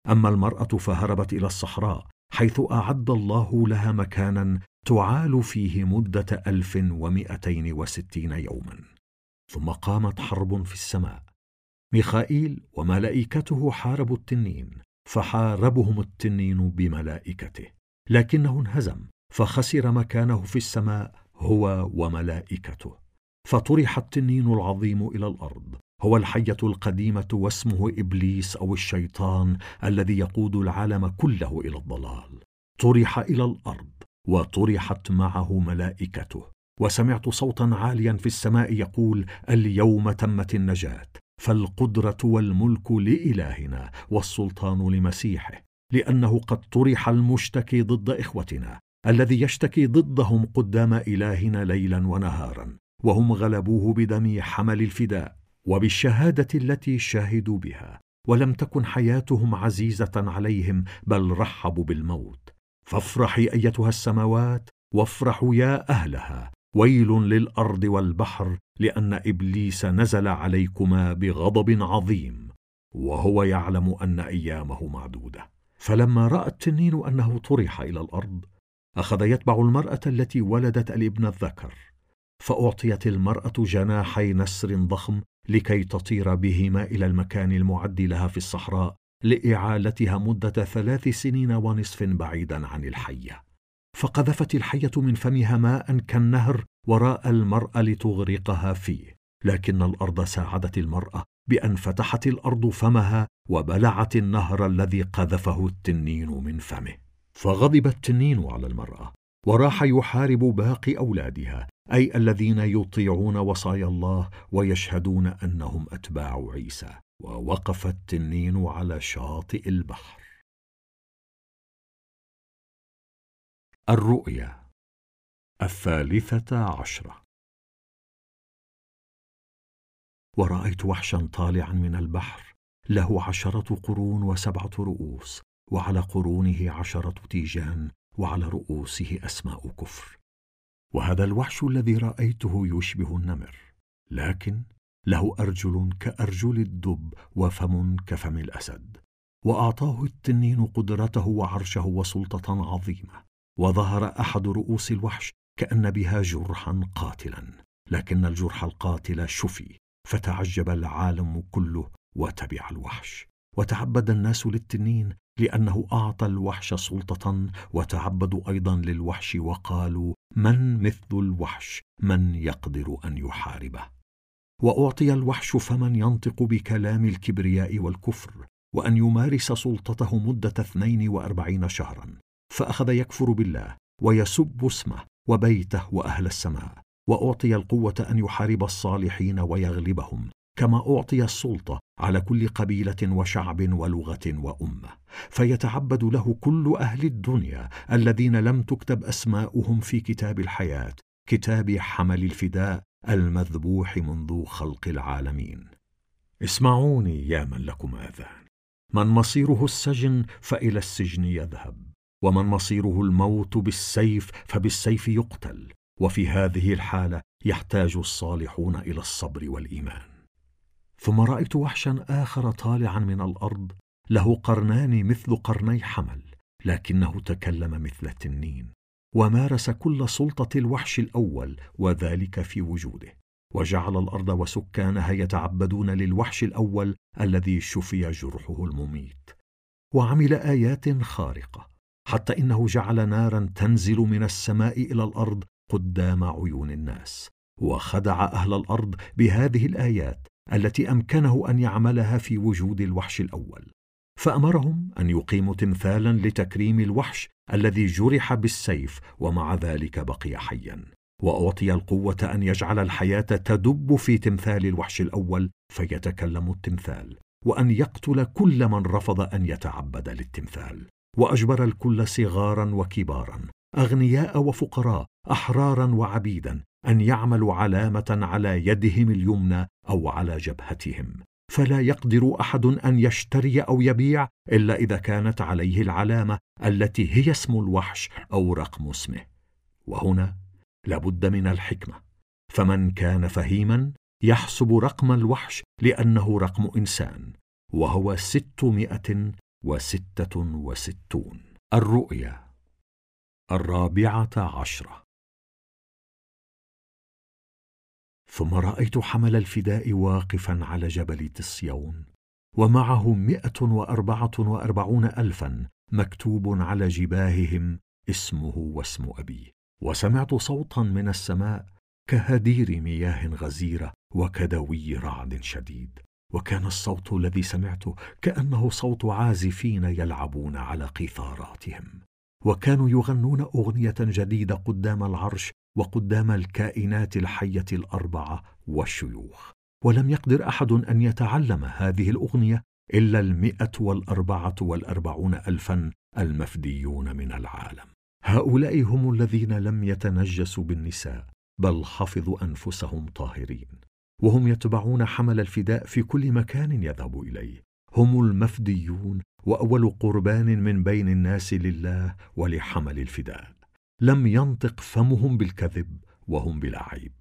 أما المرأة فهربت إلى الصحراء حيث أعد الله لها مكانا تعال فيه مدة ألف ومائتين وستين يوما. ثم قامت حرب في السماء. ميخائيل وملائكته حاربوا التنين فحاربهم التنين بملائكته. لكنه انهزم فخسر مكانه في السماء هو وملائكته. فطرح التنين العظيم إلى الأرض هو الحية القديمة واسمه إبليس أو الشيطان الذي يقود العالم كله إلى الضلال. طرح إلى الأرض وطرحت معه ملائكته. وسمعت صوتا عاليا في السماء يقول اليوم تمت النجاة فالقدرة والملك لإلهنا والسلطان لمسيحه لأنه قد طرح المشتكي ضد إخوتنا الذي يشتكي ضدهم قدام إلهنا ليلا ونهارا وهم غلبوه بدم حمل الفداء. وبالشهادة التي شهدوا بها ولم تكن حياتهم عزيزة عليهم بل رحبوا بالموت. فافرحي أيتها السماوات وافرحوا يا أهلها. ويل للأرض والبحر لأن إبليس نزل عليكما بغضب عظيم. وهو يعلم أن أيامه معدودة. فلما رأى التنين أنه طرح إلى الأرض أخذ يتبع المرأة التي ولدت الابن الذكر. فأعطيت المرأة جناحي نسر ضخم لكي تطير بهما إلى المكان المعد لها في الصحراء لإعالتها مدة ثلاث سنين ونصف بعيدا عن الحية. فقذفت الحية من فمها ماء كالنهر وراء المرأة لتغرقها فيه لكن الأرض ساعدت المرأة بأن فتحت الأرض فمها وبلعت النهر الذي قذفه التنين من فمه. فغضب التنين على المرأة وراح يحارب باقي أولادها أي الذين يطيعون وصايا الله ويشهدون أنهم أتباع عيسى ووقف التنين على شاطئ البحر. الرؤيا الثالثة عشرة. ورأيت وحشا طالعا من البحر له عشرة قرون وسبعة رؤوس وعلى قرونه عشرة تيجان وعلى رؤوسه أسماء كفر. وهذا الوحش الذي رأيته يشبه النمر لكن له أرجل كأرجل الدب وفم كفم الأسد وأعطاه التنين قدرته وعرشه وسلطة عظيمة وظهر أحد رؤوس الوحش كأن بها جرحا قاتلا لكن الجرح القاتل شفي فتعجب العالم كله وتبع الوحش. وتعبد الناس للتنين لأنه أعطى الوحش سلطة وتعبدوا أيضا للوحش وقالوا من مثل الوحش؟ من يقدر أن يحاربه؟ وأعطي الوحش فمن ينطق بكلام الكبرياء والكفر وأن يمارس سلطته مدة اثنين وأربعين شهرا فأخذ يكفر بالله ويسب اسمه وبيته وأهل السماء وأعطي القوة أن يحارب الصالحين ويغلبهم. كما أعطي السلطة على كل قبيلة وشعب ولغة وأمة. فيتعبد له كل أهل الدنيا الذين لم تكتب أسماؤهم في كتاب الحياة كتاب حمل الفداء المذبوح منذ خلق العالمين. اسمعوني يا من لكم آذان. من مصيره السجن فإلى السجن يذهب ومن مصيره الموت بالسيف فبالسيف يقتل. وفي هذه الحالة يحتاج الصالحون إلى الصبر والإيمان. ثم رأيت وحشا آخر طالعا من الأرض له قرنان مثل قرني حمل لكنه تكلم مثل التنين ومارس كل سلطة الوحش الأول وذلك في وجوده وجعل الأرض وسكانها يتعبدون للوحش الأول الذي شفي جرحه المميت وعمل آيات خارقة حتى إنه جعل نارا تنزل من السماء إلى الأرض قدام عيون الناس وخدع أهل الأرض بهذه الآيات التي أمكنه أن يعملها في وجود الوحش الأول. فأمرهم أن يقيموا تمثالا لتكريم الوحش الذي جرح بالسيف ومع ذلك بقي حيا. وأعطي القوة أن يجعل الحياة تدب في تمثال الوحش الأول فيتكلم التمثال. وأن يقتل كل من رفض أن يتعبد للتمثال. وأجبر الكل صغارا وكبارا أغنياء وفقراء أحرارا وعبيدا أن يعملوا علامة على يدهم اليمنى أو على جبهتهم فلا يقدر أحد أن يشتري أو يبيع إلا إذا كانت عليه العلامة التي هي اسم الوحش أو رقم اسمه. وهنا لابد من الحكمة. فمن كان فهيما يحسب رقم الوحش لأنه رقم إنسان وهو ستمائة وستة وستون. الرؤيا الرابعة عشرة. ثم رأيت حمل الفداء واقفا على جبل تصيون ومعه مئة وأربعة وأربعون الفا مكتوب على جباههم اسمه واسم أبيه. وسمعت صوتا من السماء كهدير مياه غزيرة وكدوي رعد شديد. وكان الصوت الذي سمعته كأنه صوت عازفين يلعبون على قيثاراتهم. وكانوا يغنون أغنية جديدة قدام العرش وقدام الكائنات الحية الأربعة والشيوخ. ولم يقدر أحد أن يتعلم هذه الأغنية إلا المئة والأربعة والأربعون الفا المفديون من العالم. هؤلاء هم الذين لم يتنجسوا بالنساء بل حفظوا أنفسهم طاهرين وهم يتبعون حمل الفداء في كل مكان يذهب إليه. هم المفديون وأول قربان من بين الناس لله ولحمل الفداء. لم ينطق فمهم بالكذب وهم بلا عيب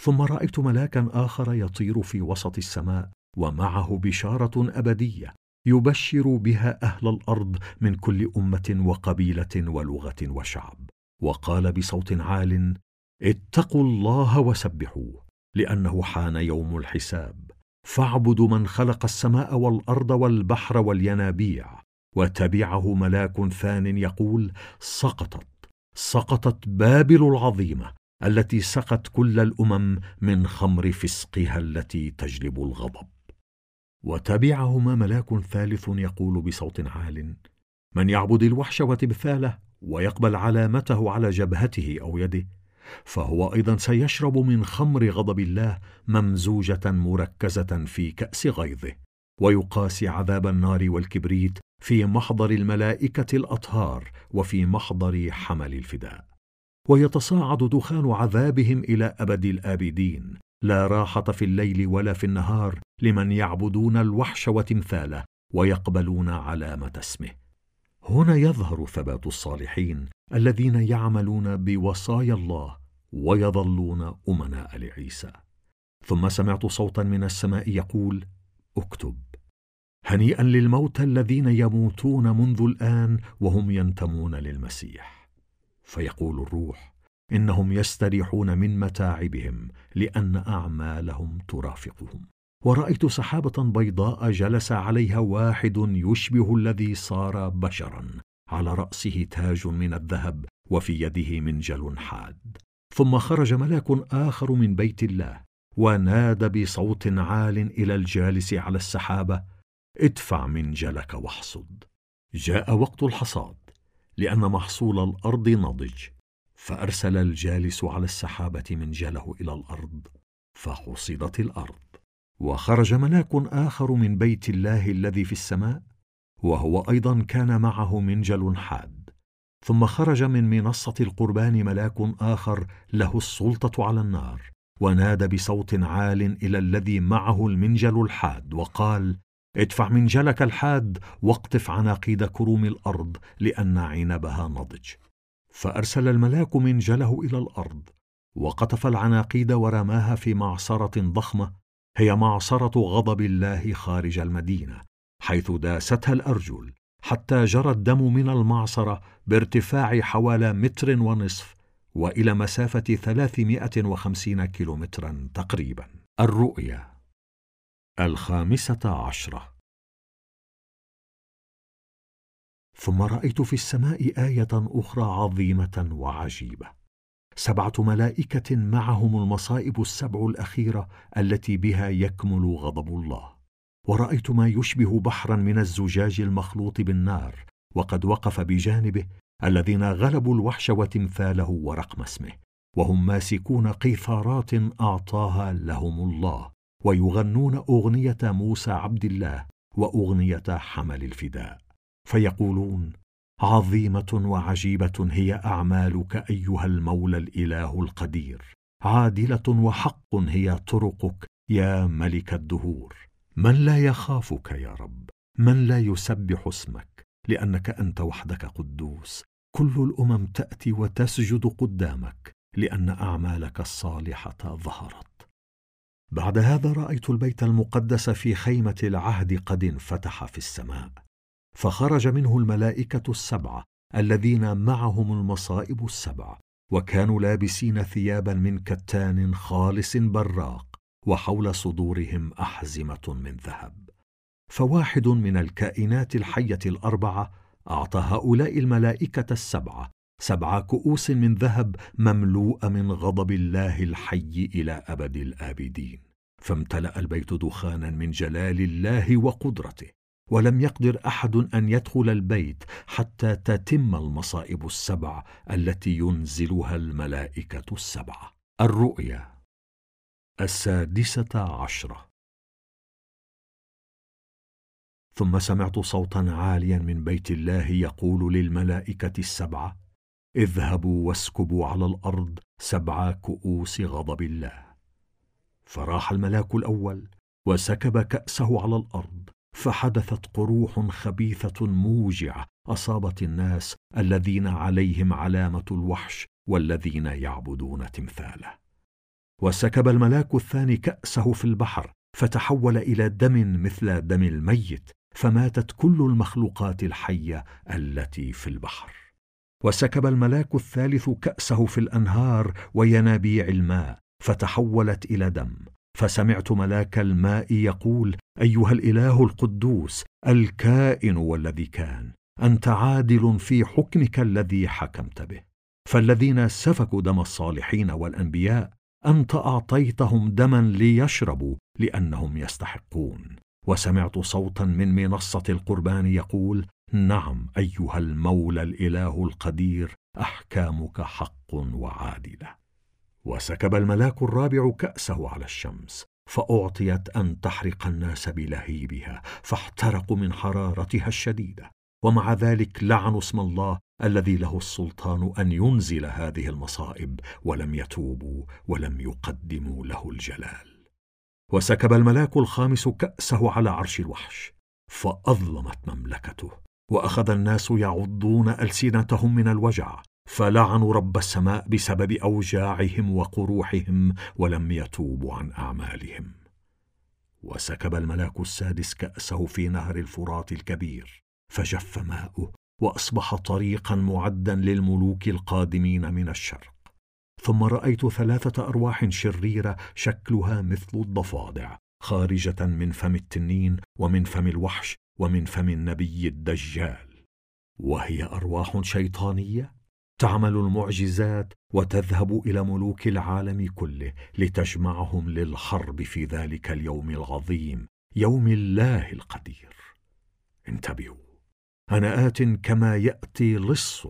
ثم رأيت ملاكا آخر يطير في وسط السماء ومعه بشارة أبدية يبشر بها أهل الأرض من كل أمة وقبيلة ولغة وشعب. وقال بصوت عال اتقوا الله وسبحوه لأنه حان يوم الحساب. فاعبدوا من خلق السماء والأرض والبحر والينابيع وتبعه ملاك ثان يقول سقطت سقطت بابل العظيمة التي سقت كل الأمم من خمر فسقها التي تجلب الغضب. وتبعهما ملاك ثالث يقول بصوت عال من يعبد الوحش وتمثاله ويقبل علامته على جبهته أو يده فهو أيضا سيشرب من خمر غضب الله ممزوجة مركزة في كأس غيظه ويقاسي عذاب النار والكبريت في محضر الملائكة الأطهار وفي محضر حمل الفداء. ويتصاعد دخان عذابهم إلى أبد الآبدين. لا راحة في الليل ولا في النهار لمن يعبدون الوحش وتمثاله ويقبلون علامة اسمه. هنا يظهر ثبات الصالحين الذين يعملون بوصايا الله ويظلون أمناء لعيسى. ثم سمعت صوتا من السماء يقول اكتب. هنيئا للموتى الذين يموتون منذ الآن وهم ينتمون للمسيح. فيقول الروح إنهم يستريحون من متاعبهم لأن أعمالهم ترافقهم. ورأيت سحابة بيضاء جلس عليها واحد يشبه الذي صار بشرا على رأسه تاج من الذهب وفي يده منجل حاد. ثم خرج ملاك آخر من بيت الله ونادى بصوت عال إلى الجالس على السحابة ادفع منجلك واحصد. جاء وقت الحصاد لأن محصول الأرض نضج فأرسل الجالس على السحابة منجله إلى الأرض فحصدت الأرض. وخرج ملاك آخر من بيت الله الذي في السماء وهو أيضا كان معه منجل حاد. ثم خرج من منصة القربان ملاك آخر له السلطة على النار ونادى بصوت عال إلى الذي معه المنجل الحاد وقال ادفع منجلك الحاد واقطف عناقيد كروم الأرض لأن عنبها نضج فأرسل الملاك منجله إلى الأرض وقطف العناقيد ورماها في معصرة ضخمة هي معصرة غضب الله خارج المدينة حيث داستها الأرجل. حتى جرى الدم من المعصرة بارتفاع حوالي متر ونصف مسافة ثلاثمائة وخمسين كيلومترا تقريبا. الرؤيا الخامسة عشرة. ثم رأيت في السماء آية أخرى عظيمة وعجيبة. سبعة ملائكة معهم المصائب السبع الأخيرة التي بها يكمل غضب الله. ورأيت ما يشبه بحرا من الزجاج المخلوط بالنار وقد وقف بجانبه الذين غلبوا الوحش وتمثاله ورقم اسمه وهم ماسكون قيثارات أعطاها لهم الله ويغنون أغنية موسى عبد الله وأغنية حمل الفداء. فيقولون عظيمة وعجيبة هي أعمالك أيها المولى الإله القدير عادلة وحق هي طرقك يا ملك الدهور. من لا يخافك يا رب من لا يسبح اسمك لأنك أنت وحدك قدوس. كل الأمم تأتي وتسجد قدامك لأن أعمالك الصالحة ظهرت. بعد هذا رأيت البيت المقدس في خيمة العهد قد انفتح في السماء. فخرج منه الملائكة السبعة الذين معهم المصائب السبع وكانوا لابسين ثيابا من كتان خالص براق. وحول صدورهم أحزمة من ذهب. فواحد من الكائنات الحية الأربعة أعطى هؤلاء الملائكة السبعة سبع كؤوس من ذهب مملوءه من غضب الله الحي إلى أبد الآبدين. فامتلأ البيت دخانا من جلال الله وقدرته ولم يقدر أحد أن يدخل البيت حتى تتم المصائب السبع التي ينزلها الملائكة السبعه الرؤيا السادسة عشرة. ثم سمعت صوتا عاليا من بيت الله يقول للملائكة السبعة اذهبوا واسكبوا على الأرض سبع كؤوس غضب الله. فراح الملاك الأول وسكب كأسه على الأرض فحدثت قروح خبيثة موجعة أصابت الناس الذين عليهم علامة الوحش والذين يعبدون تمثاله. وسكب الملاك الثاني كأسه في البحر فتحول إلى دم مثل دم الميت فماتت كل المخلوقات الحية التي في البحر. وسكب الملاك الثالث كأسه في الأنهار وينابيع الماء فتحولت إلى دم. فسمعت ملاك الماء يقول أيها الإله القدوس الكائن والذي كان أنت عادل في حكمك الذي حكمت به. فالذين سفكوا دم الصالحين والأنبياء انت اعطيتهم دما ليشربوا لأنهم يستحقون؟ وسمعت صوتا من منصة القربان يقول نعم أيها المولى الإله القدير أحكامك حق وعادلة. وسكب الملاك الرابع كأسه على الشمس فأعطيت أن تحرق الناس بلهيبها فاحترقوا من حرارتها الشديدة ومع ذلك لعنوا اسم الله الذي له السلطان أن ينزل هذه المصائب ولم يتوبوا ولم يقدموا له الجلال. وسكب الملاك الخامس كأسه على عرش الوحش فأظلمت مملكته. وأخذ الناس يعضون ألسنتهم من الوجع فلعنوا رب السماء بسبب أوجاعهم وقروحهم ولم يتوبوا عن أعمالهم. وسكب الملاك السادس كأسه في نهر الفرات الكبير فجف ماؤه وأصبح طريقا معدا للملوك القادمين من الشرق. ثم رأيت ثلاثة أرواح شريرة شكلها مثل الضفادع خارجة من فم التنين ومن فم الوحش ومن فم النبي الدجال. وهي أرواح شيطانية؟ تعمل المعجزات وتذهب إلى ملوك العالم كله لتجمعهم للحرب في ذلك اليوم العظيم يوم الله القدير. انتبهوا. أنا آت كما يأتي لص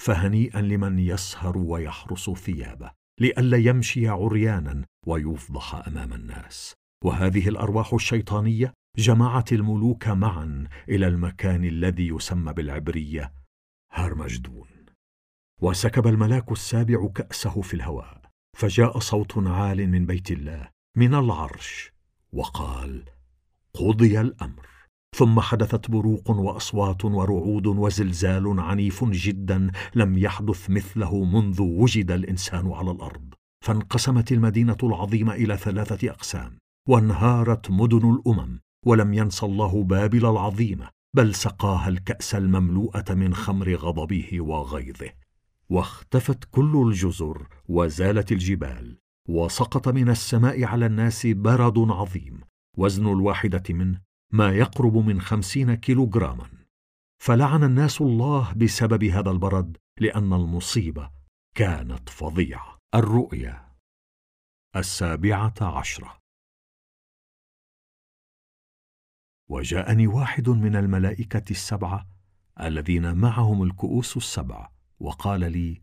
فهنيئا لمن يسهر ويحرس ثيابه لئلا يمشي عريانا ويفضح أمام الناس. وهذه الأرواح الشيطانية جمعت الملوك معا إلى المكان الذي يسمى بالعبرية هرمجدون. وسكب الملاك السابع كأسه في الهواء فجاء صوت عال من بيت الله من العرش وقال قضي الأمر. ثم حدثت بروق وأصوات ورعود وزلزال عنيف جدا لم يحدث مثله منذ وجد الإنسان على الأرض فانقسمت المدينة العظيمة إلى ثلاثة أقسام وانهارت مدن الأمم ولم ينس الله بابل العظيمة بل سقاها الكأس المملوءة من خمر غضبه وغيظه. واختفت كل الجزر وزالت الجبال وسقط من السماء على الناس برد عظيم وزن الواحدة منه ما يقرب من خمسين كيلوغراما. فلعن الناس الله بسبب هذا البرد لأن المصيبة كانت فظيعة. الرؤيا السابعة عشرة. وجاءني واحد من الملائكة السبعة الذين معهم الكؤوس السبع وقال لي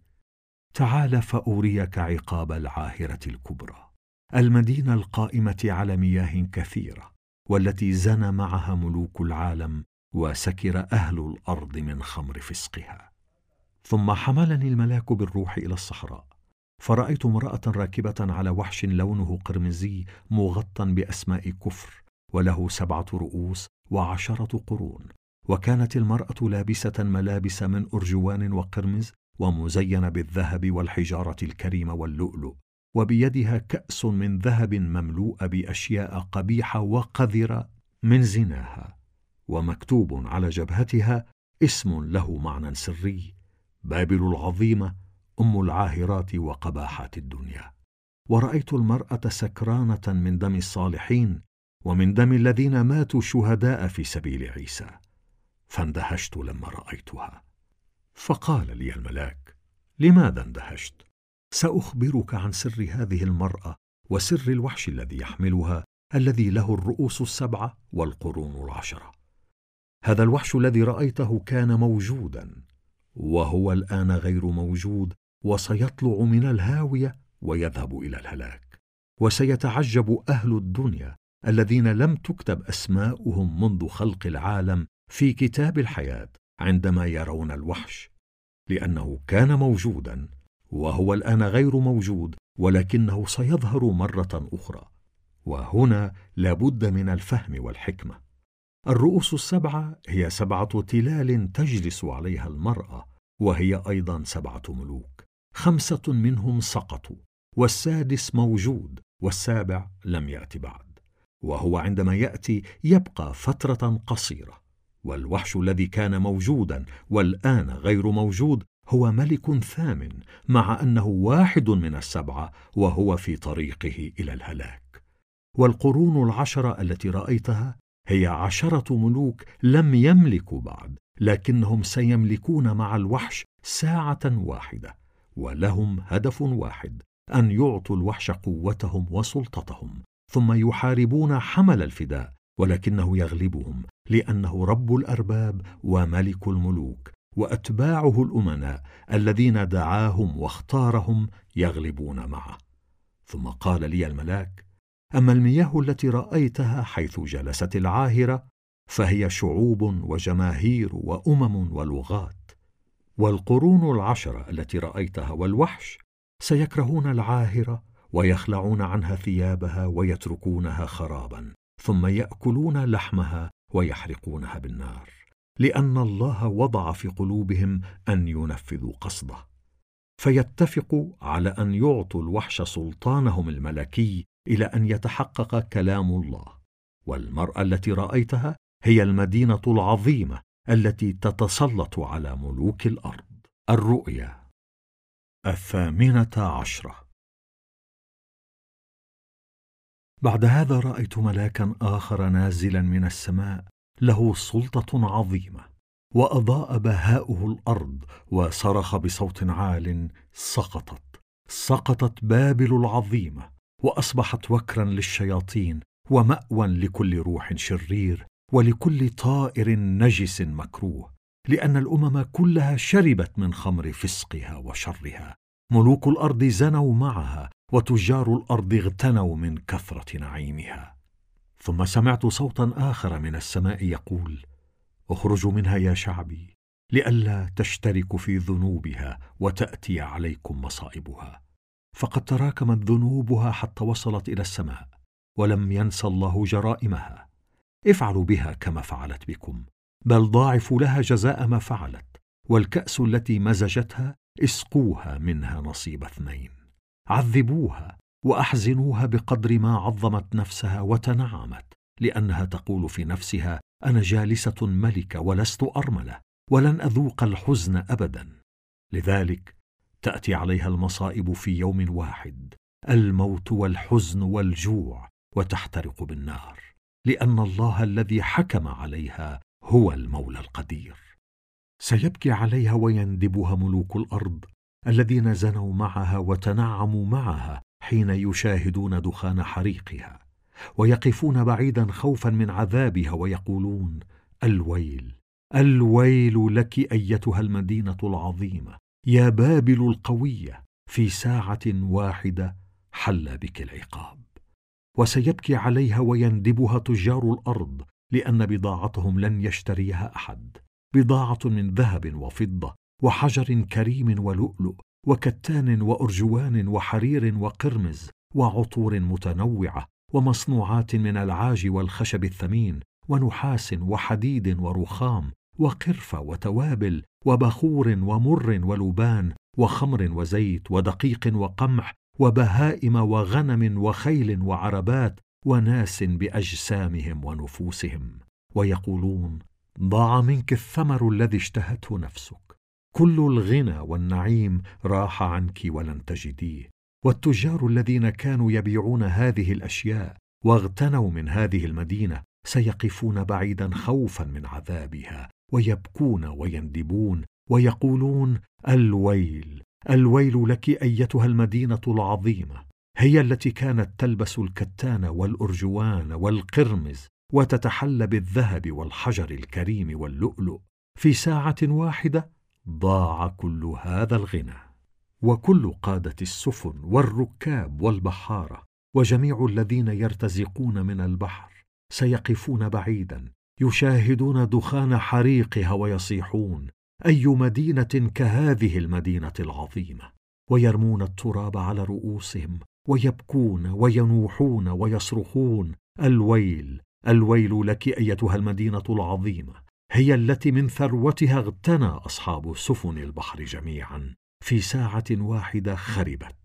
تعال فأريك عقاب العاهرة الكبرى. المدينة القائمة على مياه كثيرة. والتي زنى معها ملوك العالم وسكر أهل الأرض من خمر فسقها. ثم حملني الملاك بالروح إلى الصحراء. فرأيت امرأة راكبة على وحش لونه قرمزي مغطى بأسماء كفر وله سبعة رؤوس وعشرة قرون. وكانت المرأة لابسة ملابس من أرجوان وقرمز ومزينة بالذهب والحجارة الكريمة واللؤلؤ. وبيدها كأس من ذهب مملوء بأشياء قبيحة وقذرة من زناها ومكتوب على جبهتها اسم له معنى سري بابل العظيمة أم العاهرات وقباحات الدنيا. ورأيت المرأة سكرانة من دم الصالحين ومن دم الذين ماتوا شهداء في سبيل عيسى. فاندهشت لما رأيتها. فقال لي الملاك لماذا اندهشت؟ سأخبرك عن سر هذه المرأة وسر الوحش الذي يحملها الذي له الرؤوس السبعة والقرون العشرة. هذا الوحش الذي رأيته كان موجودا وهو الآن غير موجود وسيطلع من الهاوية ويذهب إلى الهلاك. وسيتعجب أهل الدنيا الذين لم تكتب أسماؤهم منذ خلق العالم في كتاب الحياة عندما يرون الوحش لأنه كان موجودا. وهو الآن غير موجود ولكنه سيظهر مرة أخرى. وهنا لابد من الفهم والحكمة. الرؤوس السبعة هي سبعة تلال تجلس عليها المرأة وهي أيضا سبعة ملوك. خمسة منهم سقطوا والسادس موجود والسابع لم يات بعد. وهو عندما يأتي يبقى فترة قصيرة. والوحش الذي كان موجودا والآن غير موجود هو ملك ثامن مع أنه واحد من السبعة وهو في طريقه إلى الهلاك. والقرون العشرة التي رأيتها هي عشرة ملوك لم يملكوا بعد لكنهم سيملكون مع الوحش ساعة واحدة ولهم هدف واحد أن يعطوا الوحش قوتهم وسلطتهم ثم يحاربون حمل الفداء ولكنه يغلبهم لأنه رب الأرباب وملك الملوك. وأتباعه الأمناء الذين دعاهم واختارهم يغلبون معه. ثم قال لي الملاك أما المياه التي رأيتها حيث جلست العاهرة فهي شعوب وجماهير وأمم ولغات والقرون العشره التي رأيتها والوحش سيكرهون العاهرة ويخلعون عنها ثيابها ويتركونها خرابا ثم يأكلون لحمها ويحرقونها بالنار. لأن الله وضع في قلوبهم أن ينفذوا قصده. فيتفقوا على أن يعطوا الوحش سلطانهم الملكي إلى أن يتحقق كلام الله. والمرأة التي رأيتها هي المدينة العظيمة التي تتسلط على ملوك الأرض. الرؤيا الثامنة عشرة. بعد هذا رأيت ملاكا آخر نازلا من السماء له سلطة عظيمة وأضاء بهاؤه الأرض وصرخ بصوت عال سقطت سقطت بابل العظيمة وأصبحت وكرا للشياطين ومأوى لكل روح شرير ولكل طائر نجس مكروه لأن الأمم كلها شربت من خمر فسقها وشرها. ملوك الأرض زنوا معها وتجار الأرض اغتنوا من كثرة نعيمها. ثم سمعت صوتا آخر من السماء يقول اخرجوا منها يا شعبي لئلا تشتركوا في ذنوبها وتأتي عليكم مصائبها. فقد تراكمت ذنوبها حتى وصلت إلى السماء ولم ينس الله جرائمها. افعلوا بها كما فعلت بكم بل ضاعفوا لها جزاء ما فعلت والكأس التي مزجتها اسقوها منها نصيب اثنين. عذبوها وأحزنوها بقدر ما عظمت نفسها وتنعمت لأنها تقول في نفسها أنا جالسة ملكة ولست أرملة ولن أذوق الحزن ابدا. لذلك تأتي عليها المصائب في يوم واحد الموت والحزن والجوع وتحترق بالنار لأن الله الذي حكم عليها هو المولى القدير. سيبكي عليها ويندبها ملوك الأرض الذين زنوا معها وتنعموا معها حين يشاهدون دخان حريقها ويقفون بعيدا خوفا من عذابها ويقولون الويل الويل لك أيتها المدينة العظيمة يا بابل القوية في ساعة واحدة حل بك العقاب. وسيبكي عليها ويندبها تجار الأرض لأن بضاعتهم لن يشتريها أحد. بضاعة من ذهب وفضة وحجر كريم ولؤلؤ وكتان وأرجوان وحرير وقرمز وعطور متنوعة ومصنوعات من العاج والخشب الثمين ونحاس وحديد ورخام وقرفه وتوابل وبخور ومر ولبان وخمر وزيت ودقيق وقمح وبهائم وغنم وخيل وعربات وناس بأجسامهم ونفوسهم. ويقولون ضاع منك الثمر الذي اشتهته نفسك. كل الغنى والنعيم راح عنك ولن تجديه. والتجار الذين كانوا يبيعون هذه الأشياء واغتنوا من هذه المدينة سيقفون بعيدا خوفا من عذابها ويبكون ويندبون ويقولون الويل الويل لك أيتها المدينة العظيمة هي التي كانت تلبس الكتان والأرجوان والقرمز وتتحلى بالذهب والحجر الكريم واللؤلؤ في ساعة واحدة ضاع كل هذا الغنى وكل قادة السفن والركاب والبحارة وجميع الذين يرتزقون من البحر سيقفون بعيدا يشاهدون دخان حريقها ويصيحون أي مدينة كهذه المدينة العظيمة؟ ويرمون التراب على رؤوسهم ويبكون وينوحون ويصرخون الويل الويل لك أيتها المدينة العظيمة! هي التي من ثروتها اغتنى أصحاب سفن البحر جميعا في ساعة واحدة خربت.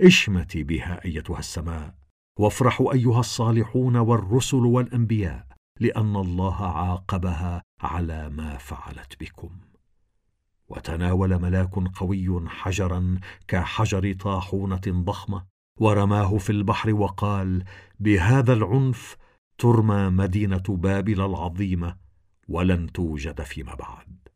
اشمتي بها أيتها السماء. وافرحوا أيها الصالحون والرسل والأنبياء لأن الله عاقبها على ما فعلت بكم. وتناول ملاك قوي حجرا كحجر طاحونة ضخمة ورماه في البحر وقال بهذا العنف ترمى مدينة بابل العظيمة. ولن توجد فيما بعد.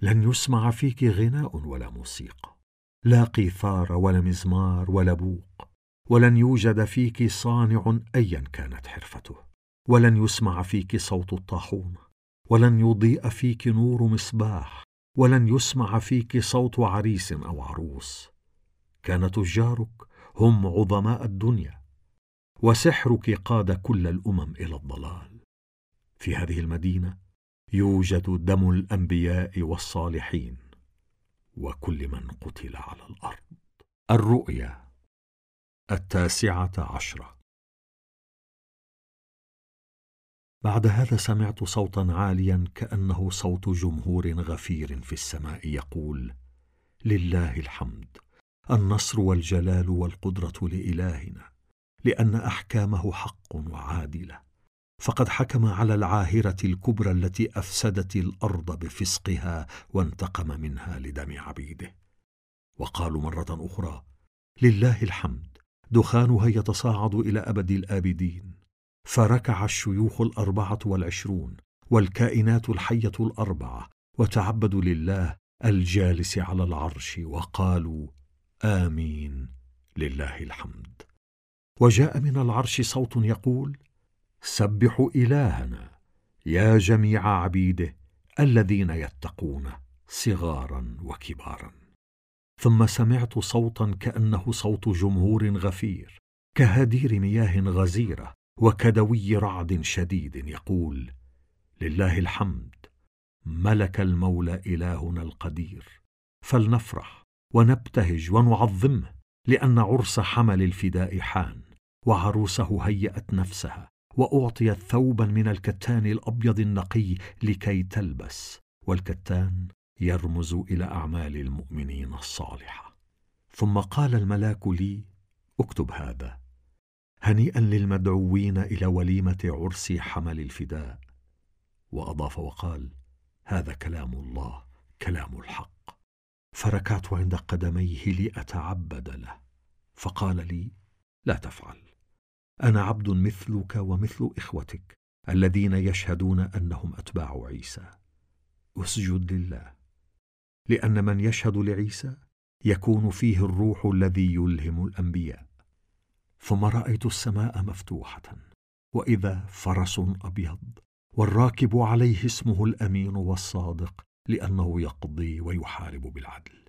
لن يسمع فيك غناء ولا موسيقى. لا قيثار ولا مزمار ولا بوق. ولن يوجد فيك صانع ايا كانت حرفته. ولن يسمع فيك صوت الطاحون. ولن يضيء فيك نور مصباح. ولن يسمع فيك صوت عريس أو عروس. كان تجارك هم عظماء الدنيا. وسحرك قاد كل الأمم إلى الضلال. في هذه المدينة يوجد دم الأنبياء والصالحين وكل من قتل على الأرض. الرؤيا التاسعة عشرة. بعد هذا سمعت صوتا عاليا كأنه صوت جمهور غفير في السماء يقول لله الحمد النصر والجلال والقدرة لإلهنا لأن أحكامه حق وعادلة. فقد حكم على العاهرة الكبرى التي أفسدت الأرض بفسقها وانتقم منها لدم عبيده. وقالوا مرة أخرى لله الحمد دخانها يتصاعد إلى أبد الآبدين. فركع الشيوخ الأربعة والعشرون والكائنات الحية الأربعة وتعبدوا لله الجالس على العرش وقالوا آمين لله الحمد. وجاء من العرش صوت يقول سبحوا إلهنا يا جميع عبيده الذين يتقون صغارا وكبارا. ثم سمعت صوتا كأنه صوت جمهور غفير كهدير مياه غزيرة وكدوي رعد شديد يقول لله الحمد ملك المولى إلهنا القدير فلنفرح ونبتهج ونعظمه لأن عرس حمل الفداء حان وعروسه هيأت نفسها واعطيت ثوبا من الكتان الأبيض النقي لكي تلبس والكتان يرمز إلى أعمال المؤمنين الصالحة. ثم قال الملاك لي اكتب هذا هنيئا للمدعوين إلى وليمة عرس حمل الفداء. وأضاف وقال هذا كلام الله كلام الحق. فركعت عند قدميه لأتعبد له فقال لي لا تفعل. أنا عبد مثلك ومثل إخوتك الذين يشهدون أنهم أتباع عيسى. أسجد لله. لأن من يشهد لعيسى يكون فيه الروح الذي يلهم الأنبياء. ثم رأيت السماء مفتوحة وإذا فرس أبيض والراكب عليه اسمه الأمين والصادق لأنه يقضي ويحارب بالعدل.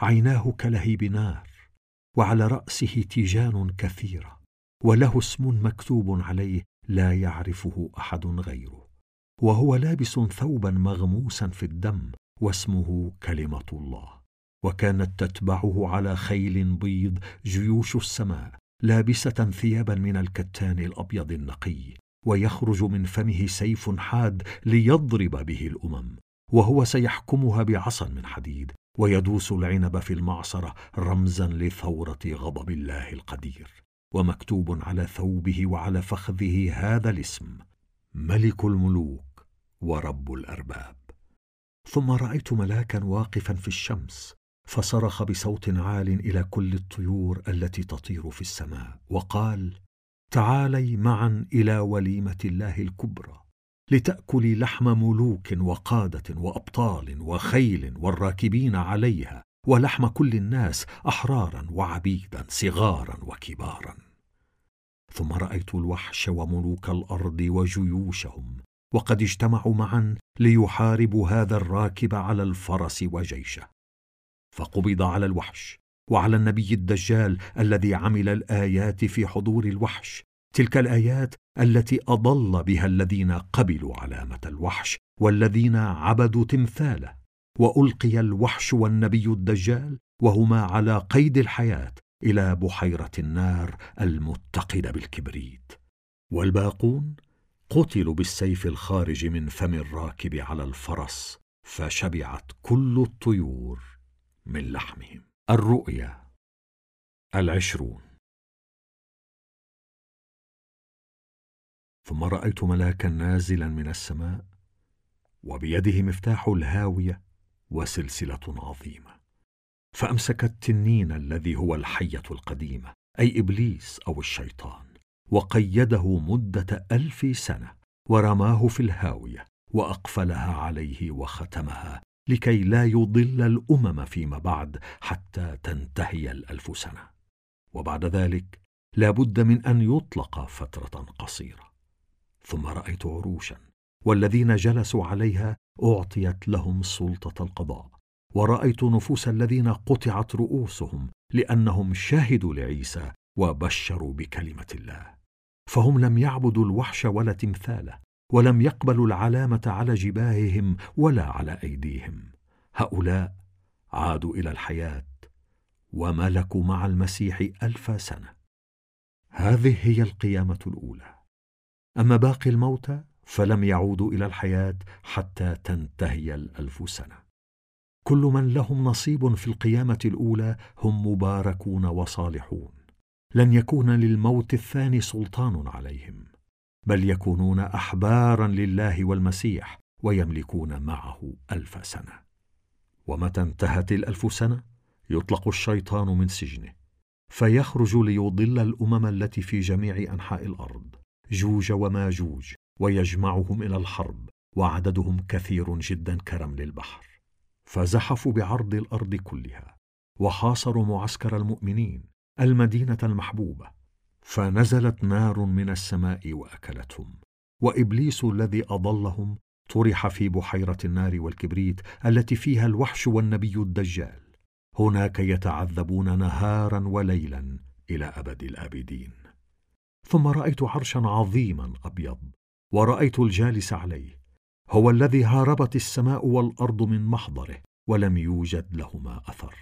عيناه كلهيب نار وعلى رأسه تيجان كثيرة. وله اسم مكتوب عليه لا يعرفه أحد غيره وهو لابس ثوبا مغموسا في الدم واسمه كلمة الله وكانت تتبعه على خيل بيض جيوش السماء لابسة ثيابا من الكتان الأبيض النقي ويخرج من فمه سيف حاد ليضرب به الأمم وهو سيحكمها بعصا من حديد ويدوس العنب في المعصرة رمزا لثورة غضب الله القدير. ومكتوب على ثوبه وعلى فخذه هذا الاسم ملك الملوك ورب الأرباب. ثم رأيت ملاكا واقفا في الشمس فصرخ بصوت عال إلى كل الطيور التي تطير في السماء وقال تعالي معا إلى وليمة الله الكبرى لتاكلي لحم ملوك وقادة وأبطال وخيل والراكبين عليها ولحم كل الناس أحرارا وعبيدا صغارا وكبارا. ثم رأيت الوحش وملوك الأرض وجيوشهم وقد اجتمعوا معا ليحاربوا هذا الراكب على الفرس وجيشه. فقبض على الوحش وعلى النبي الدجال الذي عمل الآيات في حضور الوحش تلك الآيات التي أضل بها الذين قبلوا علامة الوحش والذين عبدوا تمثاله وألقي الوحش والنبي الدجال وهما على قيد الحياة إلى بحيرة النار المتقدة بالكبريت. والباقون قتلوا بالسيف الخارج من فم الراكب على الفرس فشبعت كل الطيور من لحمهم. الرؤيا العشرون. ثم رأيت ملاكا نازلا من السماء وبيده مفتاح الهاوية وسلسلة عظيمة. فامسك التنين الذي هو الحية القديمة أي إبليس أو الشيطان وقيده مدة ألف سنة ورماه في الهاوية وأقفلها عليه وختمها لكي لا يضل الأمم فيما بعد حتى تنتهي الألف سنة. وبعد ذلك لا بد من أن يطلق فترة قصيرة. ثم رأيت عروشا والذين جلسوا عليها أعطيت لهم سلطة القضاء ورأيت نفوس الذين قطعت رؤوسهم لأنهم شهدوا لعيسى وبشروا بكلمة الله. فهم لم يعبدوا الوحش ولا تمثاله ولم يقبلوا العلامة على جباههم ولا على أيديهم. هؤلاء عادوا إلى الحياة وملكوا مع المسيح ألف سنة. هذه هي القيامة الأولى. أما باقي الموتى فلم يعودوا إلى الحياة حتى تنتهي الألف سنة. كل من لهم نصيب في القيامة الأولى هم مباركون وصالحون. لن يكون للموت الثاني سلطان عليهم بل يكونون احبارا لله والمسيح ويملكون معه ألف سنة. ومتى انتهت الألف سنة؟ يطلق الشيطان من سجنه فيخرج ليضل الأمم التي في جميع أنحاء الأرض جوج وماجوج ويجمعهم إلى الحرب وعددهم كثير جدا كرمل البحر فزحفوا بعرض الأرض كلها وحاصروا معسكر المؤمنين المدينة المحبوبة فنزلت نار من السماء وأكلتهم. وإبليس الذي أضلهم طرح في بحيرة النار والكبريت التي فيها الوحش والنبي الدجال. هناك يتعذبون نهارا وليلا إلى أبد الآبدين. ثم رأيت عرشا عظيما أبيض ورأيت الجالس عليه هو الذي هاربت السماء والأرض من محضره ولم يوجد لهما أثر.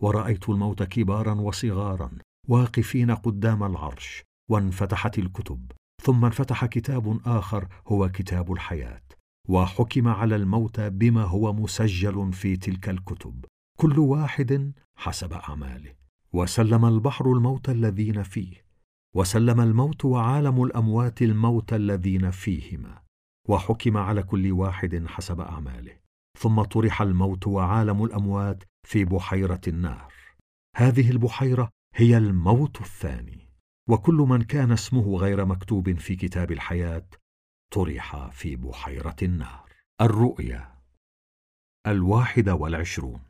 ورأيت الموت كبارا وصغارا واقفين قدام العرش وانفتحت الكتب ثم انفتح كتاب آخر هو كتاب الحياة وحكم على الموتى بما هو مسجل في تلك الكتب. كل واحد حسب أعماله. وسلم البحر الموتى الذين فيه وسلم الموت وعالم الأموات الموتى الذين فيهما. وحكم على كل واحد حسب أعماله. ثم طرح الموت وعالم الأموات في بحيرة النار. هذه البحيرة هي الموت الثاني. وكل من كان اسمه غير مكتوب في كتاب الحياة طرح في بحيرة النار. الرؤيا الواحدة والعشرون.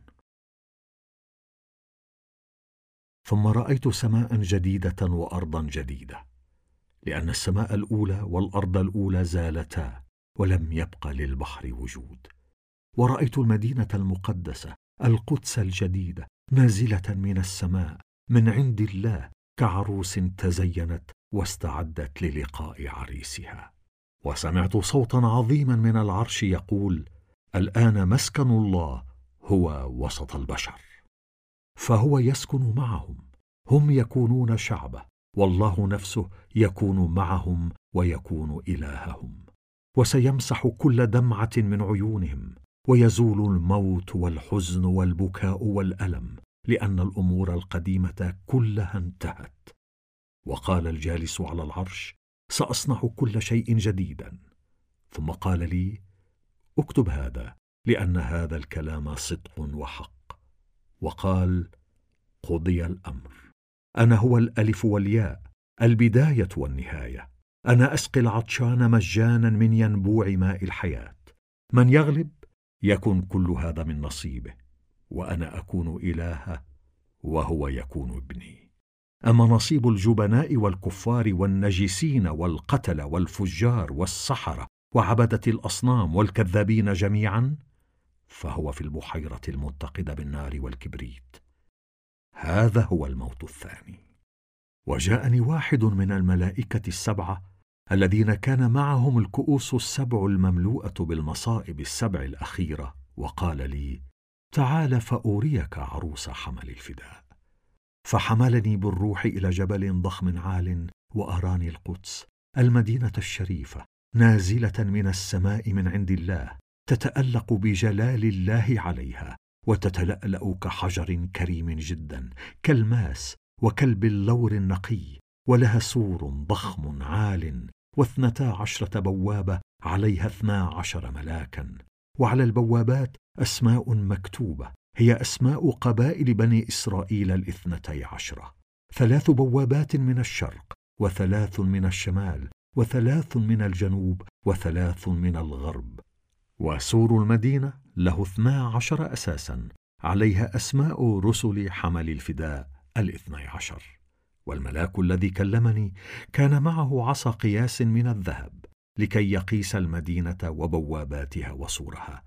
ثم رأيت سماء جديدة وأرضا جديدة لأن السماء الأولى والأرض الأولى زالتا ولم يبق للبحر وجود. ورأيت المدينة المقدسة القدس الجديدة نازلة من السماء من عند الله كعروس تزينت واستعدت للقاء عريسها. وسمعت صوتا عظيما من العرش يقول الآن مسكن الله هو وسط البشر. فهو يسكن معهم هم يكونون شعبه والله نفسه يكون معهم ويكون إلههم. وسيمسح كل دمعة من عيونهم ويزول الموت والحزن والبكاء والألم لأن الأمور القديمة كلها انتهت. وقال الجالس على العرش سأصنع كل شيء جديدا. ثم قال لي اكتب هذا لأن هذا الكلام صدق وحق. وقال قضي الأمر. أنا هو الألف والياء البداية والنهاية. أنا أسقي العطشان مجانا من ينبوع ماء الحياة. من يغلب يكن كل هذا من نصيبه وأنا أكون إلهه وهو يكون ابني. أما نصيب الجبناء والكفار والنجسين والقتل والفجار والسحرة وعبدة الأصنام والكذابين جميعا فهو في البحيرة المتقده بالنار والكبريت. هذا هو الموت الثاني. وجاءني واحد من الملائكة السبعة الذين كان معهم الكؤوس السبع المملوءة بالمصائب السبع الأخيرة وقال لي تعال فاريك عروس حمل الفداء. فحملني بالروح إلى جبل ضخم عال وأراني القدس المدينة الشريفة نازلة من السماء من عند الله تتألق بجلال الله عليها وتتلألأ كحجر كريم جدا كالماس وكالبلور النقي ولها سور ضخم عال واثنتا عشرة بوابة عليها اثنا عشر ملاكا. وعلى البوابات أسماء مكتوبة. هي أسماء قبائل بني إسرائيل الاثنتي عشرة. ثلاث بوابات من الشرق وثلاث من الشمال وثلاث من الجنوب وثلاث من الغرب. وسور المدينة له اثنا عشر أساسا. عليها أسماء رسل حمل الفداء الاثني عشر. والملاك الذي كلمني كان معه عصا قياس من الذهب لكي يقيس المدينة وبواباتها وسورها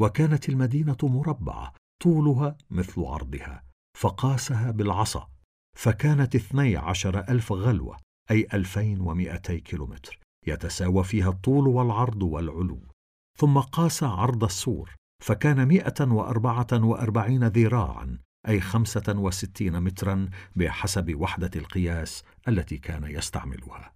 وكانت المدينة مربعة طولها مثل عرضها فقاسها بالعصا فكانت اثني عشر ألف غلوة أي ألفين ومائتي كيلومتر يتساوى فيها الطول والعرض والعلو. ثم قاس عرض السور فكان مئة وأربعة وأربعين ذراعا أي خمسة وستين مترا بحسب وحدة القياس التي كان يستعملها.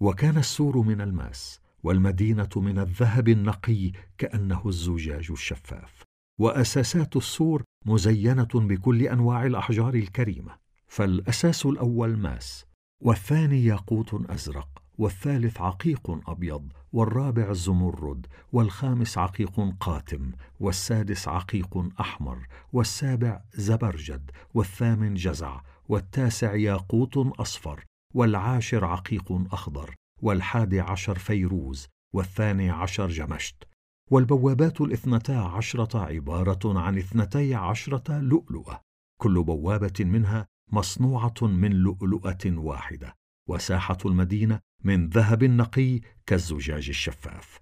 وكان السور من الماس والمدينة من الذهب النقي كأنه الزجاج الشفاف. وأساسات السور مزينة بكل أنواع الأحجار الكريمة. فالأساس الأول ماس والثاني ياقوت أزرق. والثالث عقيق أبيض والرابع زمرد والخامس عقيق قاتم والسادس عقيق أحمر والسابع زبرجد والثامن جزع والتاسع ياقوت أصفر والعاشر عقيق أخضر والحادي عشر فيروز والثاني عشر جمشت. والبوابات الاثنتا عشرة عبارة عن اثنتي عشرة لؤلؤة. كل بوابة منها مصنوعة من لؤلؤة واحدة. وساحة المدينة من ذهب نقي كالزجاج الشفاف.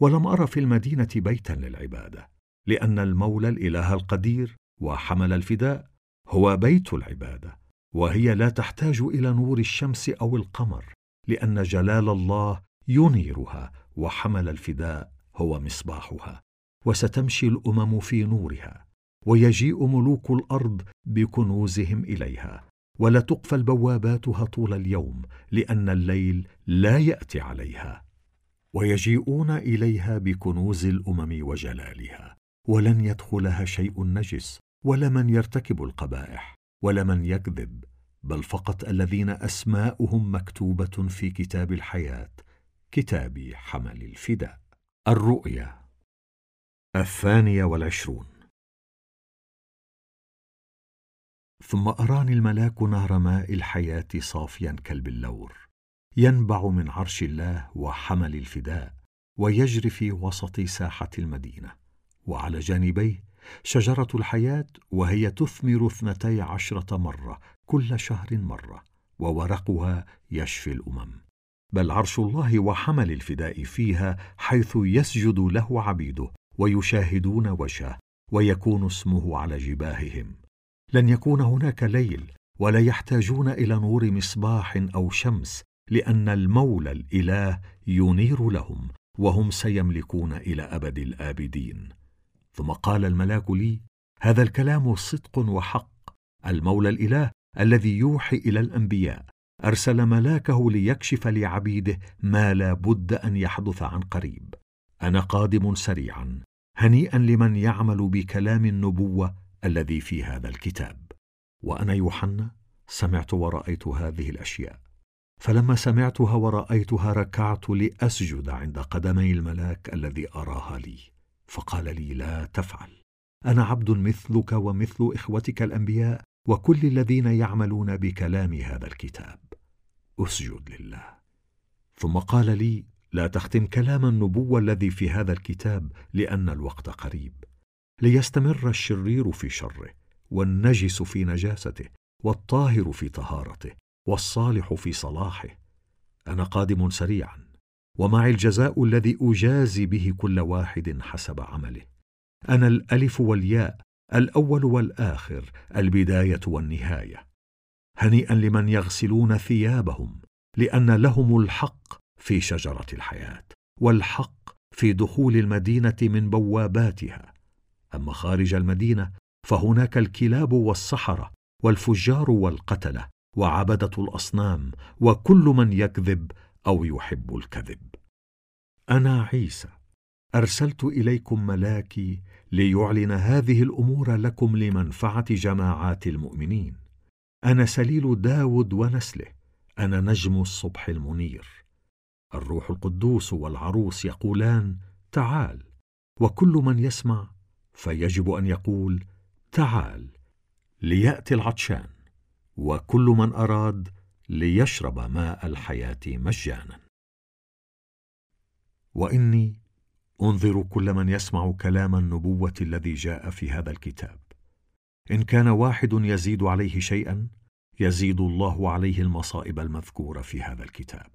ولم أر في المدينة بيتا للعبادة لأن المولى الإله القدير وحمل الفداء هو بيت العبادة وهي لا تحتاج إلى نور الشمس أو القمر لأن جلال الله ينيرها وحمل الفداء هو مصباحها وستمشي الأمم في نورها ويجيء ملوك الأرض بكنوزهم إليها. ولا تقفل بواباتها طول اليوم لأن الليل لا يأتي عليها. ويجيئون إليها بكنوز الأمم وجلالها. ولن يدخلها شيء نجس ولا من يرتكب القبائح ولا من يكذب بل فقط الذين أسماؤهم مكتوبة في كتاب الحياة كتاب حمل الفداء. الرؤيا الثانية والعشرون. ثم أراني الملاك نهر ماء الحياة صافيا كالبلور. ينبع من عرش الله وحمل الفداء ويجري في وسط ساحة المدينة. وعلى جانبيه شجرة الحياة وهي تثمر اثنتي عشرة مرة كل شهر مرة وورقها يشفي الأمم. بل عرش الله وحمل الفداء فيها حيث يسجد له عبيده ويشاهدون وجهه ويكون اسمه على جباههم. لن يكون هناك ليل ولا يحتاجون إلى نور مصباح أو شمس لأن المولى الإله ينير لهم وهم سيملكون إلى أبد الآبدين. ثم قال الملاك لي هذا الكلام صدق وحق. المولى الإله الذي يوحي إلى الأنبياء أرسل ملاكه ليكشف لعبيده ما لا بد أن يحدث عن قريب. أنا قادم سريعا هنيئا لمن يعمل بكلام النبوة الذي في هذا الكتاب. وأنا يوحنا سمعت ورأيت هذه الأشياء. فلما سمعتها ورأيتها ركعت لأسجد عند قدمي الملاك الذي أراها لي. فقال لي لا تفعل. أنا عبد مثلك ومثل إخوتك الأنبياء وكل الذين يعملون بكلام هذا الكتاب. أسجد لله. ثم قال لي لا تختم كلام النبوة الذي في هذا الكتاب لأن الوقت قريب. ليستمر الشرير في شره والنجس في نجاسته والطاهر في طهارته والصالح في صلاحه. أنا قادم سريعا ومعي الجزاء الذي أجازي به كل واحد حسب عمله. أنا الألف والياء الأول والآخر البداية والنهاية. هنيئا لمن يغسلون ثيابهم لأن لهم الحق في شجرة الحياة والحق في دخول المدينة من بواباتها. أما خارج المدينة فهناك الكلاب والسحره والفجار والقتلة وعبدة الأصنام وكل من يكذب أو يحب الكذب. أنا عيسى أرسلت إليكم ملاكي ليعلن هذه الأمور لكم لمنفعة جماعات المؤمنين. أنا سليل داود ونسله أنا نجم الصبح المنير. الروح القدوس والعروس يقولان تعال وكل من يسمع فيجب أن يقول تعال ليأتي العطشان وكل من أراد ليشرب ماء الحياة مجانا. وإني أنظر كل من يسمع كلام النبوة الذي جاء في هذا الكتاب. إن كان واحد يزيد عليه شيئا يزيد الله عليه المصائب المذكورة في هذا الكتاب.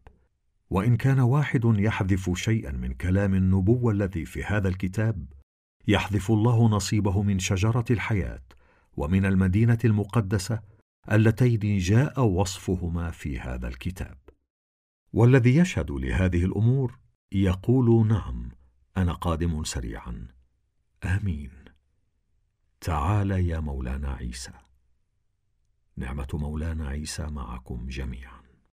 وإن كان واحد يحذف شيئا من كلام النبوة الذي في هذا الكتاب يحذف الله نصيبه من شجرة الحياة ومن المدينة المقدسة اللتين جاء وصفهما في هذا الكتاب. والذي يشهد لهذه الأمور يقول نعم أنا قادم سريعا. آمين. تعال يا مولانا عيسى. نعمة مولانا عيسى معكم جميعا.